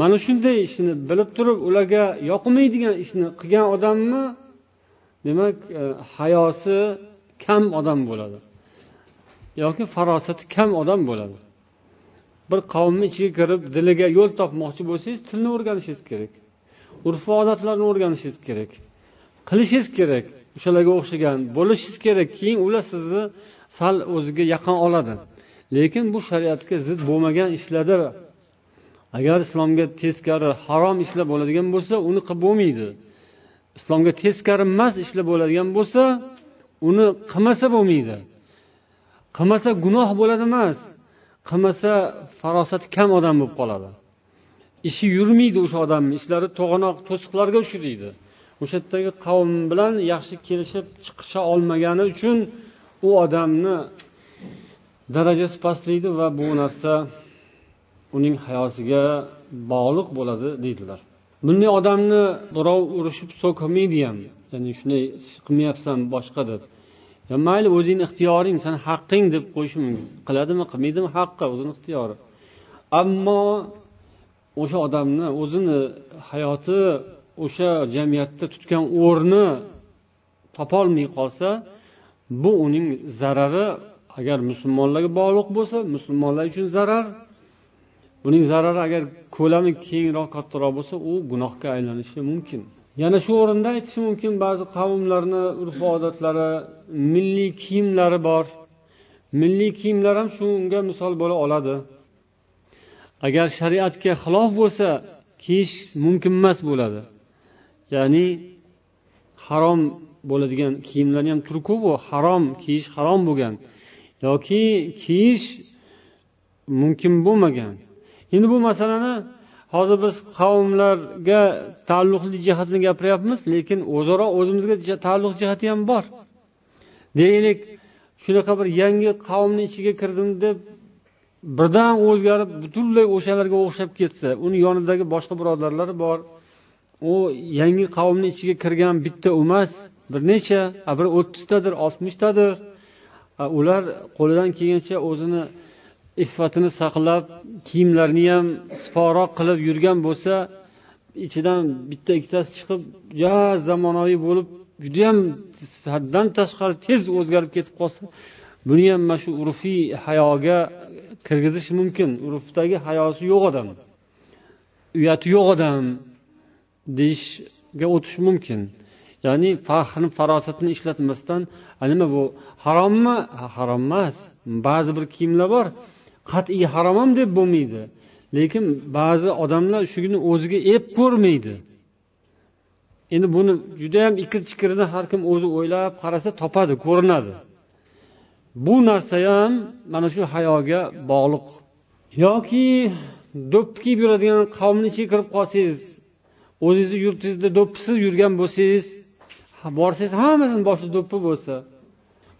Mana shunday ishni bilib turib ularga yoqmaydigan ishni qilgan odamni demak e, hayosi kam odam bo'ladi. Yoki farosati kam odam bo'ladi. Bir qavmni ichiga kirib diliga yo'l topmoqchi bo'lsangiz tilni o'rganishingiz kerak. Urf odatlarni o'rganishingiz kerak. Qilishingiz kerak. O'shalarga o'xshagan bo'lishingiz kerak. Keyin ular sizni sal o'ziga yaqin oladi. Lekin bu shariatga zid bo'lmagan ishlarda agar islomga teskari harom ishlar bo'ladigan bo'lsa uni qilib bo'lmaydi. Islomga teskari emas ishlar bo'ladigan bo'lsa uni qilmasa bo'lmaydi. Qilmasa gunoh bo'ladi emas qilmasa farosati kam odam bo'lib qoladi. Ishi yurmaydi o'sha odamni. Ishlari to'g'anoq to'siqlarga uchraydi. O'sha yerdagi qavm bilan yaxshi kelishib chiqisha olmagani uchun u odamni darajasi pastlaydi va bu narsa uning hayosiga bog'liq bo'ladi deydilar. Bunday odamni birov urishib so'kmaydi ham ya'ni shunday qilmayapsan boshqa deb. Ya mayli o'zingni ixtiyoring san haqqing deb qo'yishi mumkin. Qiladimi qilmaydimi? Haqqi o'zini ixtiyori. Ammo o'sha odamni o'zini hayoti o'sha jamiyatda tutgan o'rni topolmay qolsa bu uning zarari agar musulmonlarga bog'liq bo'lsa musulmonlar uchun zarar. Buning zarari agar ko'lami kengroq kattaroq bo'lsa u gunohga aylanishi mumkin. Yana shu o'rinda aytish mumkin ba'zi qavmlarni urf odatlari milliy kiyimlari bor. Milliy kiyimlar ham shunga misol bo'la oladi. Agar shariatga xilof bo'lsa kiyish mumkin emas bo'ladi. Ya'ni harom bo'ladigan kiyimlarni ham turi ko'p u harom kiyish harom bo'lgan. Yoki kiyish mumkin bo'lmagan. Endi bu masalani hozir biz qavmlarga taalluqli jihatini gapiryapmiz lekin o'zaro o'zimizga taalluq jihati ham bor. Deylik shunaqa bir yangi qavmni ichiga kirdim deb birdan o'zgarib butunlay o'shalarga o'xshab ketsa uni yonidagi boshqa birodarlari bor. U yangi qavmni ichiga kirgan bitta emas bir necha bir o'ttiztadir oltmishtadir. Ular qo'lidan kelgancha o'zini iffatini saqlab kiyimlarini ham siforoq qilib yurgan bo'lsa ichidan bitta ikkitasi chiqib ja zamonaviy bo'lib judayam haddan tashqari tez o'zgarib ketib qolsa buni ham mana shu urfiy hayoga kirgizish mumkin. Urfdagi hayosi yo'q odam. Uyati yo'q odam. Deyishga o'tish mumkin. Ya'ni faxrni farosatini ishlatmasdan nima bu? Harommi? Harom emas. Ba'zi bir kiyimlar bor qat'iy harom ham deb bo'lmaydi. Lekin ba'zi odamlar shuni o'ziga ep ko'rmaydi. Endi buni judayam ikir chikirini har kim o'zi o'ylab qarasa topadi ko'rinadi. Bu narsa ham mana shu hayoga bog'liq. Yoki do'ppi kiyib yuradigan qavmni ichiga kirib qolsangiz o'zingizni yurtingizda do'ppisiz yurgan bo'lsangiz borsangiz hammasini boshida do'ppi bo'lsa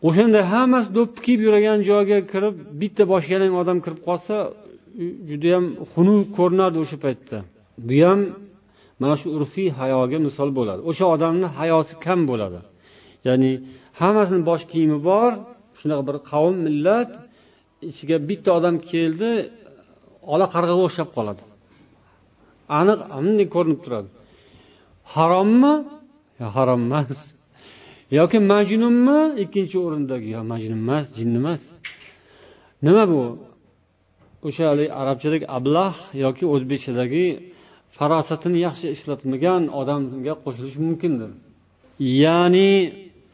o'shanda hammasi do'ppi kiyib yurgan joyga kirib bitta bosh yalang odam kirib qolsa judayam xunuk ko'rinardi o'sha paytda. Bu ham mana shu urfiy hayoga misol bo'ladi. O'sha odamni hayosi kam bo'ladi. Ya'ni hammasini bosh kiyimi bor shunaqa bir qavm millat ichiga bitta odam keldi ola qarg'aga o'xshab qoladi. Aniq bunday ko'rinib turadi. Harommi? Harom emas. Yoki majnunmi? Ikkinchi o'rindagi. Yo majnun emas jinni emas. Nima bu? O'sha arabchadagi ablah yoki o'zbekchadagi farosatini yaxshi ishlatmagan odamga qo'shilishi mumkindir. Ya'ni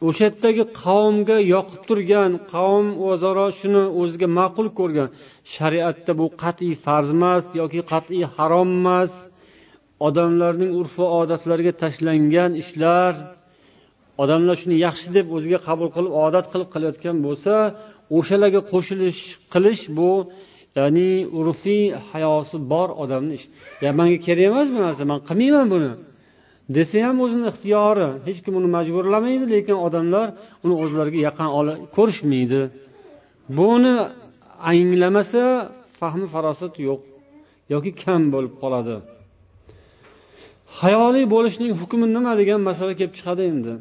o'sha yerdagi qavmga yoqib turgan qavm o'zaro shuni o'ziga ma'qul ko'rgan. Shariatda bu qat'iy farz emas yoki qat'iy harom emas. Odamlarning urf odatlariga tashlangan ishlar odamlar shuni yaxshi deb o'ziga qabul qilib odat qilib qilayotgan bo'lsa o'shalarga qo'shilish qilish bu ya'ni urfiy hayosi bor odamni ishi ya manga kerak emas bu narsa man qilmayman buni. Desa ham o'zini ixtiyori hech kim uni majburlamaydi lekin odamlar uni o'zlariga yaqin ko'rishmaydi. Buni anglamasa fahmi farosat yo'q yoki kam bo'lib qoladi. Hayoliy bo'lishning hukmi nima degan masala kelib chiqadi endi.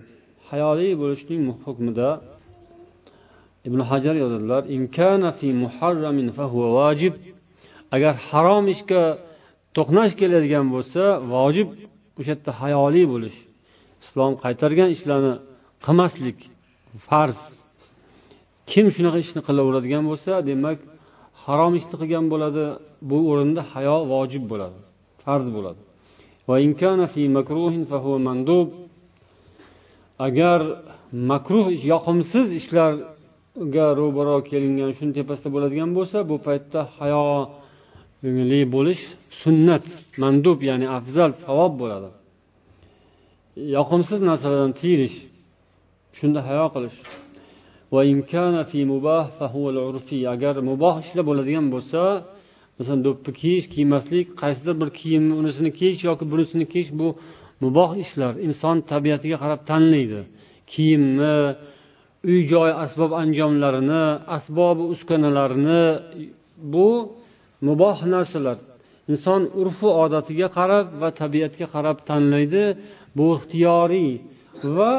Hayoliy bo'lishning hukmida ibn hajar yozadilar agar harom ishga to'qnash keladigan bo'lsa vojib o'sha yerda hayoli bo'lish islom qaytargan ishlarni qilmaslik farz. Kim shunaqa ishni qilaveradigan bo'lsa demak harom ishni qilgan bo'ladi bu o'rinda hayo vojib bo'ladi farz bo'ladi. Agar makruh yoqimsiz ishlarga ro'baro kelingan shuni tepasida bo'ladigan bo'lsa bu paytda hayo ko'ngilli bo'lish sunnat mandub ya'ni afzal savob bo'ladi. Yoqimsiz narsalardan tiyilish shunda hayo qilish. Agar muboh ishlar bo'ladigan bo'lsa masalan do'ppi kiyish kiymaslik qaysidir bir kiyimni unisini kiyish yoki bunisini kiyish bu muboh ishlar. Inson tabiatiga qarab tanlaydi. Kiyimni uy joy asbob anjomlarini asbobi uskunalarini bu muboh narsalar. Inson urfu odatiga qarab va tabiatga qarab tanlaydi bu ixtiyoriy va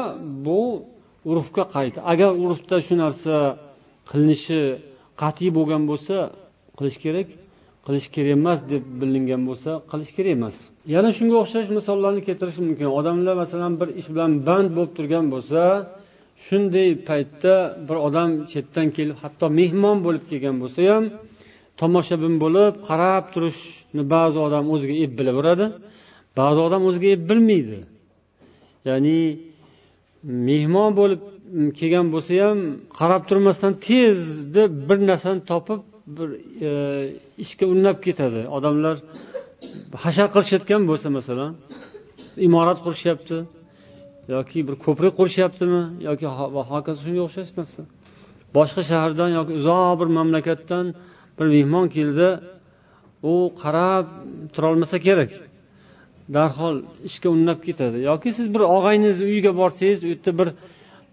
bu urfga qayt. Agar urfda shu narsa qilinishi qat'iy bo'lgan bo'lsa qilish kerak qilish kerak emas deb bilingan bo'lsa qilish kerak emas. Yana shunga o'xshash misollarni keltirish mumkin. Odamlar masalan bir ish bilan band bo'lib turgan bo'lsa shunday paytda bir odam chetdan kelib hatto mehmon bo'lib kelgan bo'lsa ham tomoshabin bo'lib qarab turishni ba'zi odam o'ziga ep bilaveradi ba'zi odam o'ziga ep bilmaydi. Ya'ni mehmon bo'lib kelgan bo'lsa ham qarab turmasdan tezda bir narsani topib bir e, ishga unnab ketadi. Odamlar hashar qilishayotgan bo'lsa masalan imorat qurishyapti yoki bir ko'prik qurishyaptimi yoki va hokazo shunga o'xshash narsa. Boshqa shahardan yoki uzoq bir mamlakatdan bir mehmon keldi u qarab turolmasa kerak. Darhol ishga unnab ketadi. Yoki siz bir og'ayningizni uyiga borsangiz u yerda bir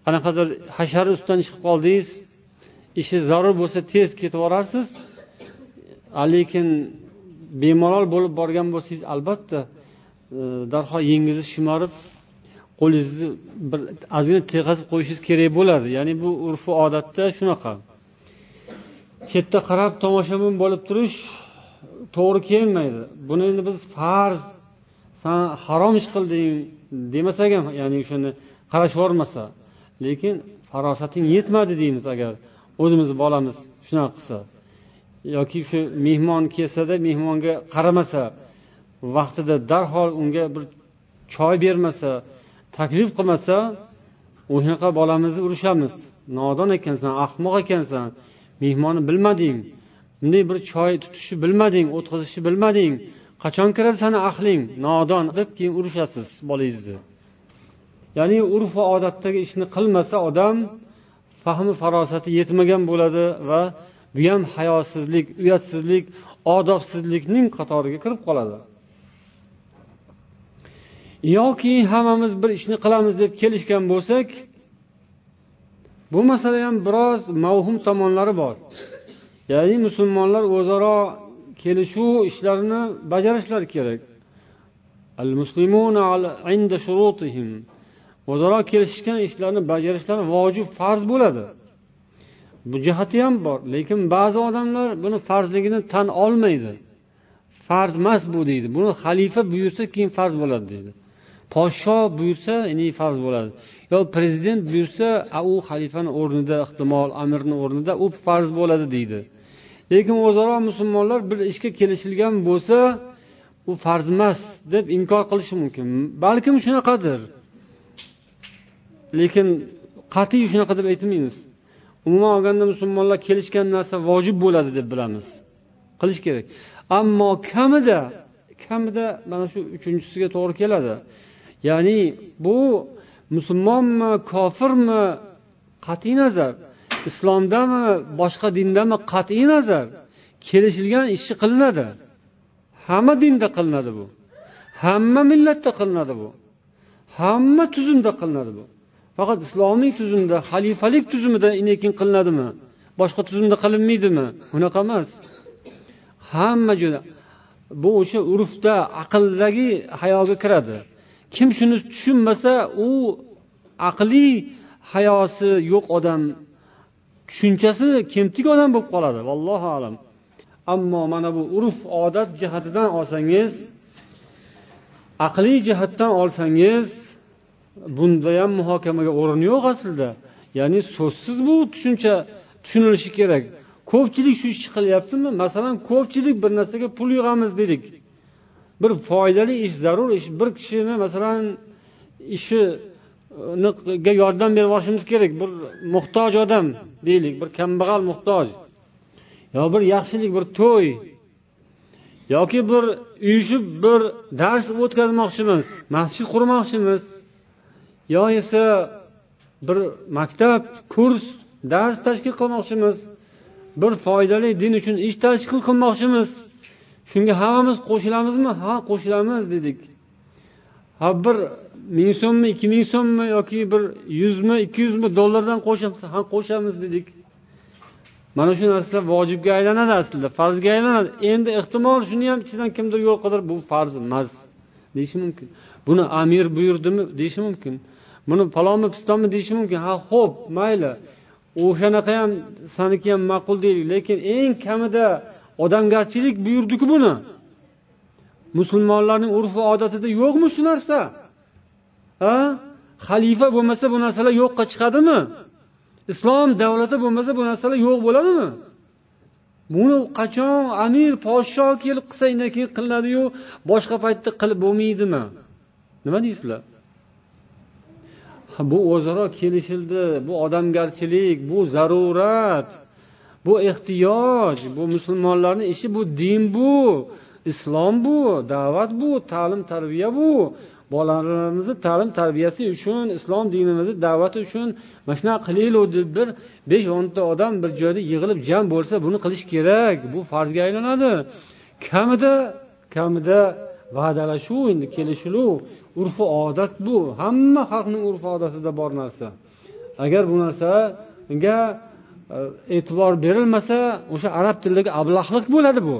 qanaqadir hashar ustidan ish qilib qoldingiz ishi zarur bo'lsa tez ketib yuborarsiz lekin bemalol bo'lib borgan bo'lsangiz albatta e, darhol yengingizni shimarib qo'lingizni bir ozgina teg'azib qo'yishingiz kerak bo'ladi. Ya'ni bu urfu odatda shunaqa. Chetda qarab tomoshabin bo'lib turish to'g'ri kelmaydi. Buni endi biz farz san harom ish qilding demasak ham ya'ni o'shani qarashib lekin farosating yetmadi deymiz agar o'zimizni bolamiz shunaqa qilsa. Yoki shu mehmon kelsada mehmonga qaramasa vaqtida darhol unga bir choy bermasa taklif qilmasa o'shanaqa bolamizni urishamiz nodon ekansan ahmoq ekansan. Mehmonni bilmading. Bunday bir choy tutishni bilmading o'tkazishni bilmading. Qachon kiradi sani ahling? Nodon deb keyin urishasiz bolangizni. Ya'ni urf va odatdagi ishni qilmasa odam fahmi farosati yetmagan bo'ladi va bu ham hayosizlik uyatsizlik odobsizlikning qatoriga kirib qoladi. Yoki hammamiz bir ishni qilamiz deb kelishgan bo'lsak bu masala ham biroz mavhum tomonlari bor. Ya'ni musulmonlar o'zaro kelishuv ishlarini bajarishlari kerak. Al muslimuna inda shurutihim. O'zaro kelishishgan ishlarni bajarishlari vojib farz bo'ladi. Bu jihati ham bor lekin ba'zi odamlar buni farzligini tan olmaydi. Farz emas bu deydi. Buni xalifa buyursa keyin farz bo'ladi deydi. Podsho buyursa ya'ni farz bo'ladi. Yo prezident buyursa u xalifani o'rnida ehtimol amirni o'rnida u farz bo'ladi deydi. Lekin o'zaro musulmonlar bir ishga kelishilgan bo'lsa u farz emas deb inkor qilishi mumkin. Balkim shunaqadir. Lekin qat'iy shunaqa deb aytmaymiz. Umuman olganda musulmonlar kelishgan narsa vojib bo'ladi deb bilamiz. Qilish kerak. Ammo kamida kamida mana shu uchinchisiga to'g'ri keladi. Ya'ni bu musulmonmi kofirmi? Qat'iy nazar. Islomdami boshqa dindami? Qat'iy nazar. Kelishilgan ishni qilinadi. Hamma dinda qilinadi bu. Hamma millatda qilinadi bu. Hamma tuzumda qilinadi bu. Faqat islomiy tuzumda xalifalik tuzumida lekin qilinadimi? Boshqa tuzumda qilinmaydimi? Unaqa emas. Hamma joyda. Bu o'sha urfda aqldagi hayoga kiradi. Kim shuni tushunmasa u aqliy hayosi yo'q odam. Tushunchasi kemtik odam bo'lib qoladi vallohu alam. Ammo mana bu urf odat jihatidan olsangiz aqliy jihatdan olsangiz bunda ham muhokamaga o'rin yo'q aslida. Ya'ni so'zsiz bu tushuncha tushunilishi kerak. Ko'pchilik shu ishni qilyaptimi? Masalan ko'pchilik bir narsaga pul yig'amiz dedik. Bir foydali ish zarur ish. Bir kishini masalan ishiga yordam berib yuborishimiz kerak. Bir muhtoj odam deylik bir kambag'al muhtoj. Yo bir yaxshilik bir to'y. Yoki bir uyushib bir dars o'tkazmoqchimiz masjid qurmoqchimiz. Yo esa bir maktab kurs dars tashkil qilmoqchimiz. Bir foydali din uchun ish tashkil qilmoqchimiz. Shunga hammamiz qo'shilamizmi? Ha qo'shilamiz dedik. Ha bir ming so'mmi ikki ming so'mmi yoki bir yuzmi ikki yuzmi dollardan qo'shamiz ha qo'shamiz dedik. Mana shu narsa vojibga aylanadi aslida farzga aylanadi. Endi ehtimol shuni ham ichidan kimdir yo'l qidirib bu farz emas deyishi mumkin. Buni amir buyurdimi deyishi mumkin. Buni palonmi pistonmi deyishi mumkin. Ha ho'p mayli. O'shanaqa ham saniki ham ma'qul deylik. Lekin eng kamida odamgarchilik buyurdiku buni. Musulmonlarning urfi odatida yo'qmi shu narsa? Ha? Xalifa bo'lmasa bu narsalar yo'qqa chiqadimi? Islom davlati bo'lmasa bu narsalar yo'q bo'ladimi? Buni qachon amir podsho kelib qilsa undan keyin qilinadiyu boshqa paytda qilib bo'lmaydimi? Nima deysizlar? Bu o'zaro kelishildi bu odamgarchilik bu zarurat. Bu ehtiyoj bu musulmonlarni ishi bu din bu islom bu da'vat bu ta'lim tarbiya bu. Bolalarimizni ta'lim tarbiyasi uchun islom dinimizni da'vati uchun mana shunaqa qilaylik deb bir besh o'nta odam bir joyda yig'ilib jam bo'lsa buni qilish kerak. Bu farzga aylanadi. Kamida kamida va'dalashuv endi kelishiluv urfu odat bu. Hamma xalqning urf odatida bor narsa. Agar bu narsaga Э, e'tibor berilmasa o'sha arab tilidagi ablahlik bo'ladi bu.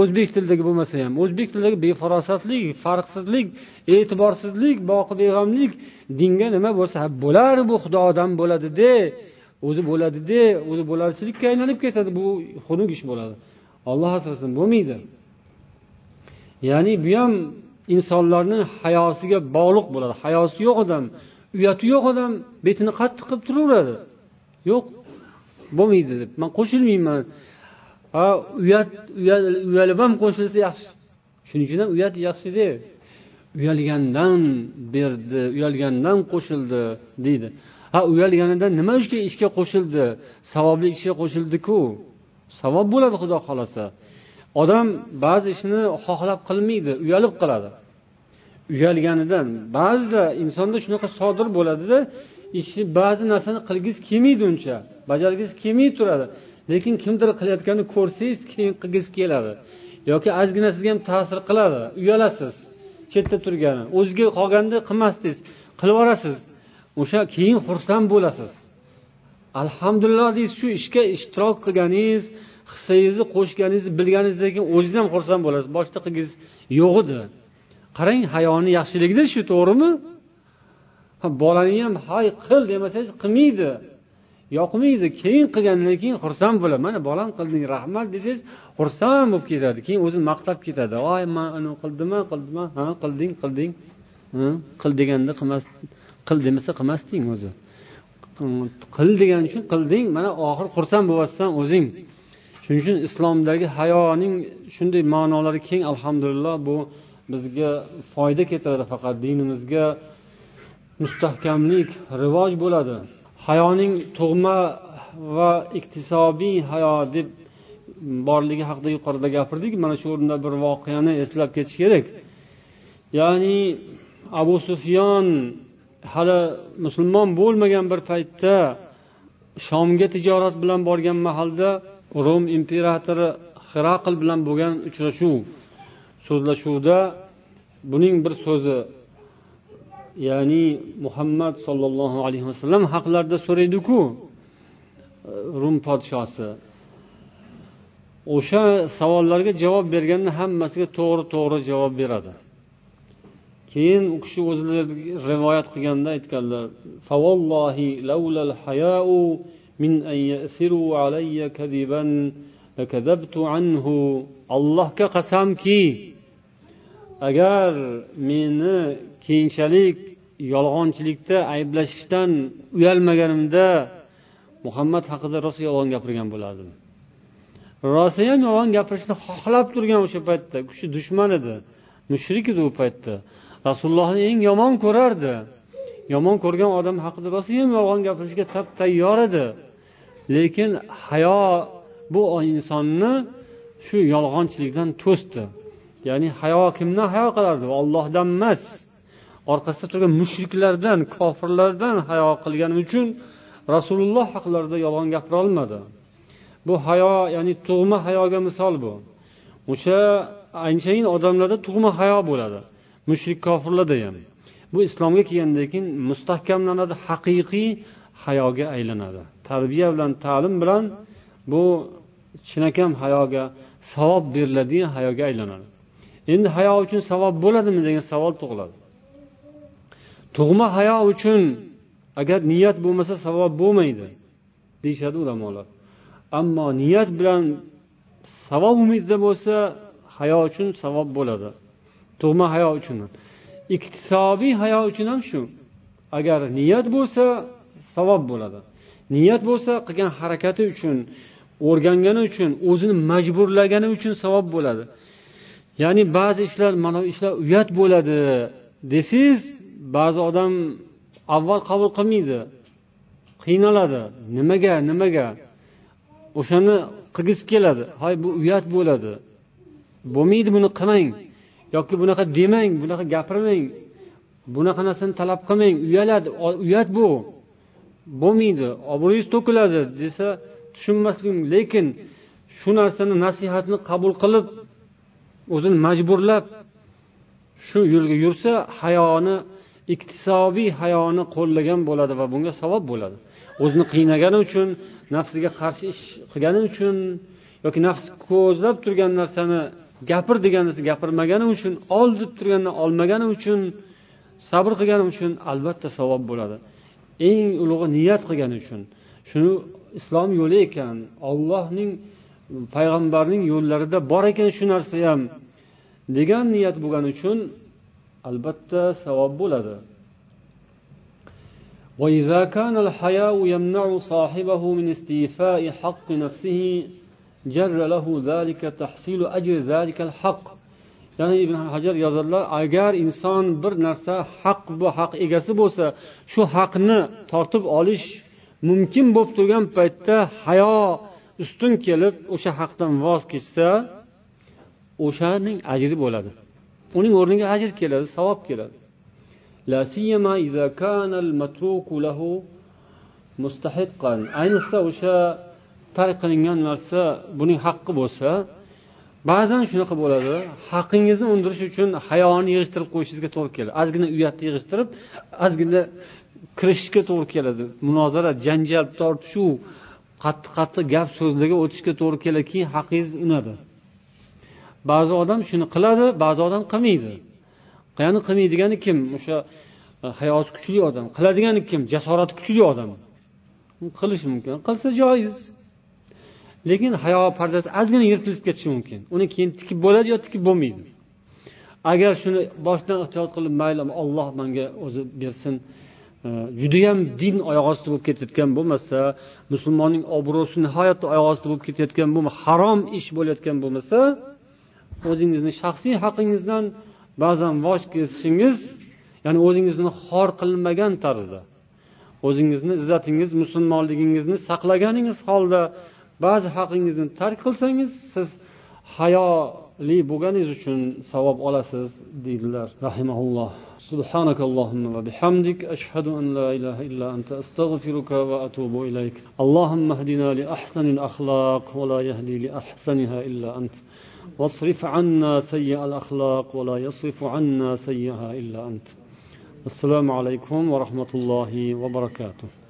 O'zbek tilidagi bo'lmasa ham o'zbek tilidagi befarosatlik farqsizlik e'tiborsizlik boqi beg'amlik dinga nima bo'lsa bo'lar bu xudodan bo'ladi de o'zi bo'ladi de o'zi bo'larchilikka aylanib ketadi bu xunuk ish bo'ladi. Olloh asrasin bo'lmaydi. Ya'ni bu ham insonlarni hayosiga bog'liq bo'ladi. Hayosi yo'q odam uyati yo'q odam betini qattiq qilib turaveradi. Yo'q bo'lmaydi deb. Man qo'shilmayman. Ha uyat uyalib ham qo'shilsa yaxshi. Shuning uchun ham uyat yaxshida uyalgandan berdi uyalgandan qo'shildi deydi. Ha uyalganidan nima uchun ishga qo'shildi? Savobli ishga qo'shildiku. Savob bo'ladi xudo xohlasa. Odam ba'zi ishni xohlab qilmaydi uyalib qiladi. Uyalganidan ba'zida insonda shunaqa sodir bo'ladida ishni ba'zi narsani qilgisi kelmaydi uncha. Bajargisi kelmay turadi. Lekin kimdir qilayotganini ko'rsangiz keyin qilgisi keladi. Yoki ozgina sizga ham ta'sir qiladi. Uyalasiz. Chetda turgani. O'ziga qolganda qilmasdingiz. Qilib yuborasiz. O'sha keyin xursand bo'lasiz. Alhamdulillah deysiz shu ishga ishtirok qilganingiz hissangizni qo'shganingizni bilganingizdan keyin o'zingiz ham xursand bo'lasiz. Boshida qilgingiz yo'q edi. Qarang hayoni yaxshiligida shu to'g'rimi? Bolani ham hay qil demasangiz qilmaydi. Yoqmaydi. Keyin qilgandan keyin xursand bo'ladi. Mana bolam qilding rahmat desangiz xursand bo'lib ketadi. Keyin o'zini maqtab ketadi. Voy man anavi qildimmi qildimmi ha qilding qilding. Qil deganda qilmas qil demasa qilmasding o'zi. Qil degani uchun qilding mana oxiri xursand bo'lyapsan o'zing. Shuning uchun islomdagi hayoning shunday ma'nolari keng alhamdulillah bu bizga foyda keltiradi. Faqat dinimizga mustahkamlik rivoj bo'ladi. Hayoning tug'ma va iktisobiy hayo deb borligi haqida yuqorida gapirdik. Mana shu o'rinda bir voqeani eslab ketish kerak. Ya'ni abu sufyon hali musulmon bo'lmagan bir paytda shomga tijorat bilan borgan mahalda rum imperatori hiraql bilan bo'lgan uchrashuv. So'zlashuvda buning bir so'zi ya'ni muhammad sollallohu alayhi vasallam haqlarida so'raydiku rum podshosi. O'sha savollarga javob berganda hammasiga to'g'ri to'g'ri javob beradi. Keyin u kishi o'zlari rivoyat qilganda aytganlar min an yasiru alayya kadiban allohga qasamki agar meni keyinchalik yolg'onchilikda ayblashishdan uyalmaganimda muhammad haqida rosa yolg'on gapirgan bo'lardim. Rosayam yolg'on gapirishni xohlab turgan o'sha paytda u kishi dushman edi mushrik edi u paytda. Rasulullohni eng yomon ko'rardi. Yomon ko'rgan odam haqida rosayam yolg'on gapirishga tap tayyor edi. Lekin hayo bu insonni shu yolg'onchilikdan to'sdi. Ya'ni hayo kimdan hayo qilardi? Ollohdan emas. Orqasida turgan mushriklardan kofirlardan hayo qilgani uchun rasululloh haqlarida yolg'on gapira olmadi. Bu hayo ya'ni tug'ma hayoga misol bu. O'sha anchayin odamlarda tug'ma hayo bo'ladi. Mushrik kofirlarda ham bu islomga kelgandan keyin mustahkamlanadi haqiqiy hayoga aylanadi. Tarbiya bilan ta'lim bilan bu chinakam hayoga savob beriladigan hayoga aylanadi. Endi hayo uchun savob bo'ladimi degan savol tug'iladi. Tug'ma hayo uchun agar niyat bo'lmasa savob bo'lmaydi deyishadi ulamolar. Ammo niyat bilan savob umidida bo'lsa hayo uchun savob bo'ladi. Tug'ma hayo uchun iktisobiy hayo uchun ham shu. Agar niyat bo'lsa savob bo'ladi. Niyat bo'lsa qilgan harakati uchun o'rgangani uchun o'zini majburlagani uchun savob bo'ladi. Ya'ni ba'zi ishlar mana bu ishlar uyat bo'ladi desangiz ba'zi odam avval qabul qilmaydi qiynaladi. Nimaga nimaga? O'shani qilgisi keladi. Hoy bu uyat bo'ladi. Bo'lmaydi buni qilmang. Yoki bunaqa demang bunaqa gapirmang. Bunaqa narsani talab qilmang. Uyaladi. Uyat bu. Bo'lmaydi. Obro'yingiz to'kiladi desa tushunmaslik lekin shu narsani nasihatni qabul qilib o'zini majburlab shu yo'lga yursa hayoni iktisobiy hayoni qo'llagan bo'ladi va bunga savob bo'ladi. O'zini qiynagani uchun nafsiga qarshi ish qilgani uchun yoki nafs ko'zlab turgan narsani gapir degan gapirmagani uchun ol deb turgandan olmagani uchun sabr qilgani uchun albatta savob bo'ladi. Eng ulug'i niyat qilgani uchun. Shuni islom yo'li ekan. Ollohning payg'ambarning yo'llarida bor ekan shu narsa ham degan niyat bo'lgani uchun albatta savob bo'ladi وإذا كان الحياء يمنع صاحبه من استيفاء حق نفسه جر له ذلك تحصيل أجر ذلك الحق ya'ni ibn hajar yozadilar agar inson bir narsa haq bu haq egasi bo'lsa shu haqni tortib olish mumkin bo'lib turgan paytda hayo ustun kelib o'sha haqdan voz kechsa o'shaning ajri bo'ladi. Uning o'rniga ajr keladi savob keladi. Ayniqsa o'sha tark qilingan narsa buning haqqi bo'lsa ba'zan shunaqa bo'ladi. Haqqingizni undirish uchun hayoni yig'ishtirib qo'yishingizga to'g'ri keladi. Ozgina uyatni yig'ishtirib ozgina kirishishga to'g'ri keladi. Munozara janjal tortishuv qattiq qattiq gap so'zlarga o'tishga to'g'ri keladi keyin haqingiz unadi. Ba'zi odam shuni qiladi ba'zi odam qilmaydi. Ya'ni qilmaydigani kim? O'sha e, hayoti kuchli odam. Qiladigani kim? Jasorati kuchli odam. Qilishi mumkin. Qilsa joiz. Lekin hayo pardasi ozgina yirtilib ketishi mumkin. Uni keyin tikib bo'ladi yo tikib bo'lmaydi. Agar shuni boshdan ehtiyot qilib mayli olloh manga o'zi bersin Э, judayam din oyoq osti bo'lib ketayotgan bo'lmasa musulmonning obro'si nihoyatda oyoq osti bo'lib ketayotgan bo'lmasa harom ish bo'layotgan bo'lmasa o'zingizni shaxsiy haqingizdan ba'zan voz kechishingiz ya'ni o'zingizni xor qilmagan tarzda o'zingizni izzatingiz musulmonligingizni saqlaganingiz holda ba'zi haqingizni tark qilsangiz siz hayo bo'lganingiz uchun savob olasiz deydilar. Rahimaulloh سبحانك اللهم وبحمدك أشهد أن لا إله إلا أنت أستغفرك وأتوب إليك اللهم اهدنا لأحسن الأخلاق ولا يهدي لأحسنها إلا أنت واصرف عنا سيء الأخلاق ولا يصرف عنا سيئها إلا أنت السلام عليكم ورحمة الله وبركاته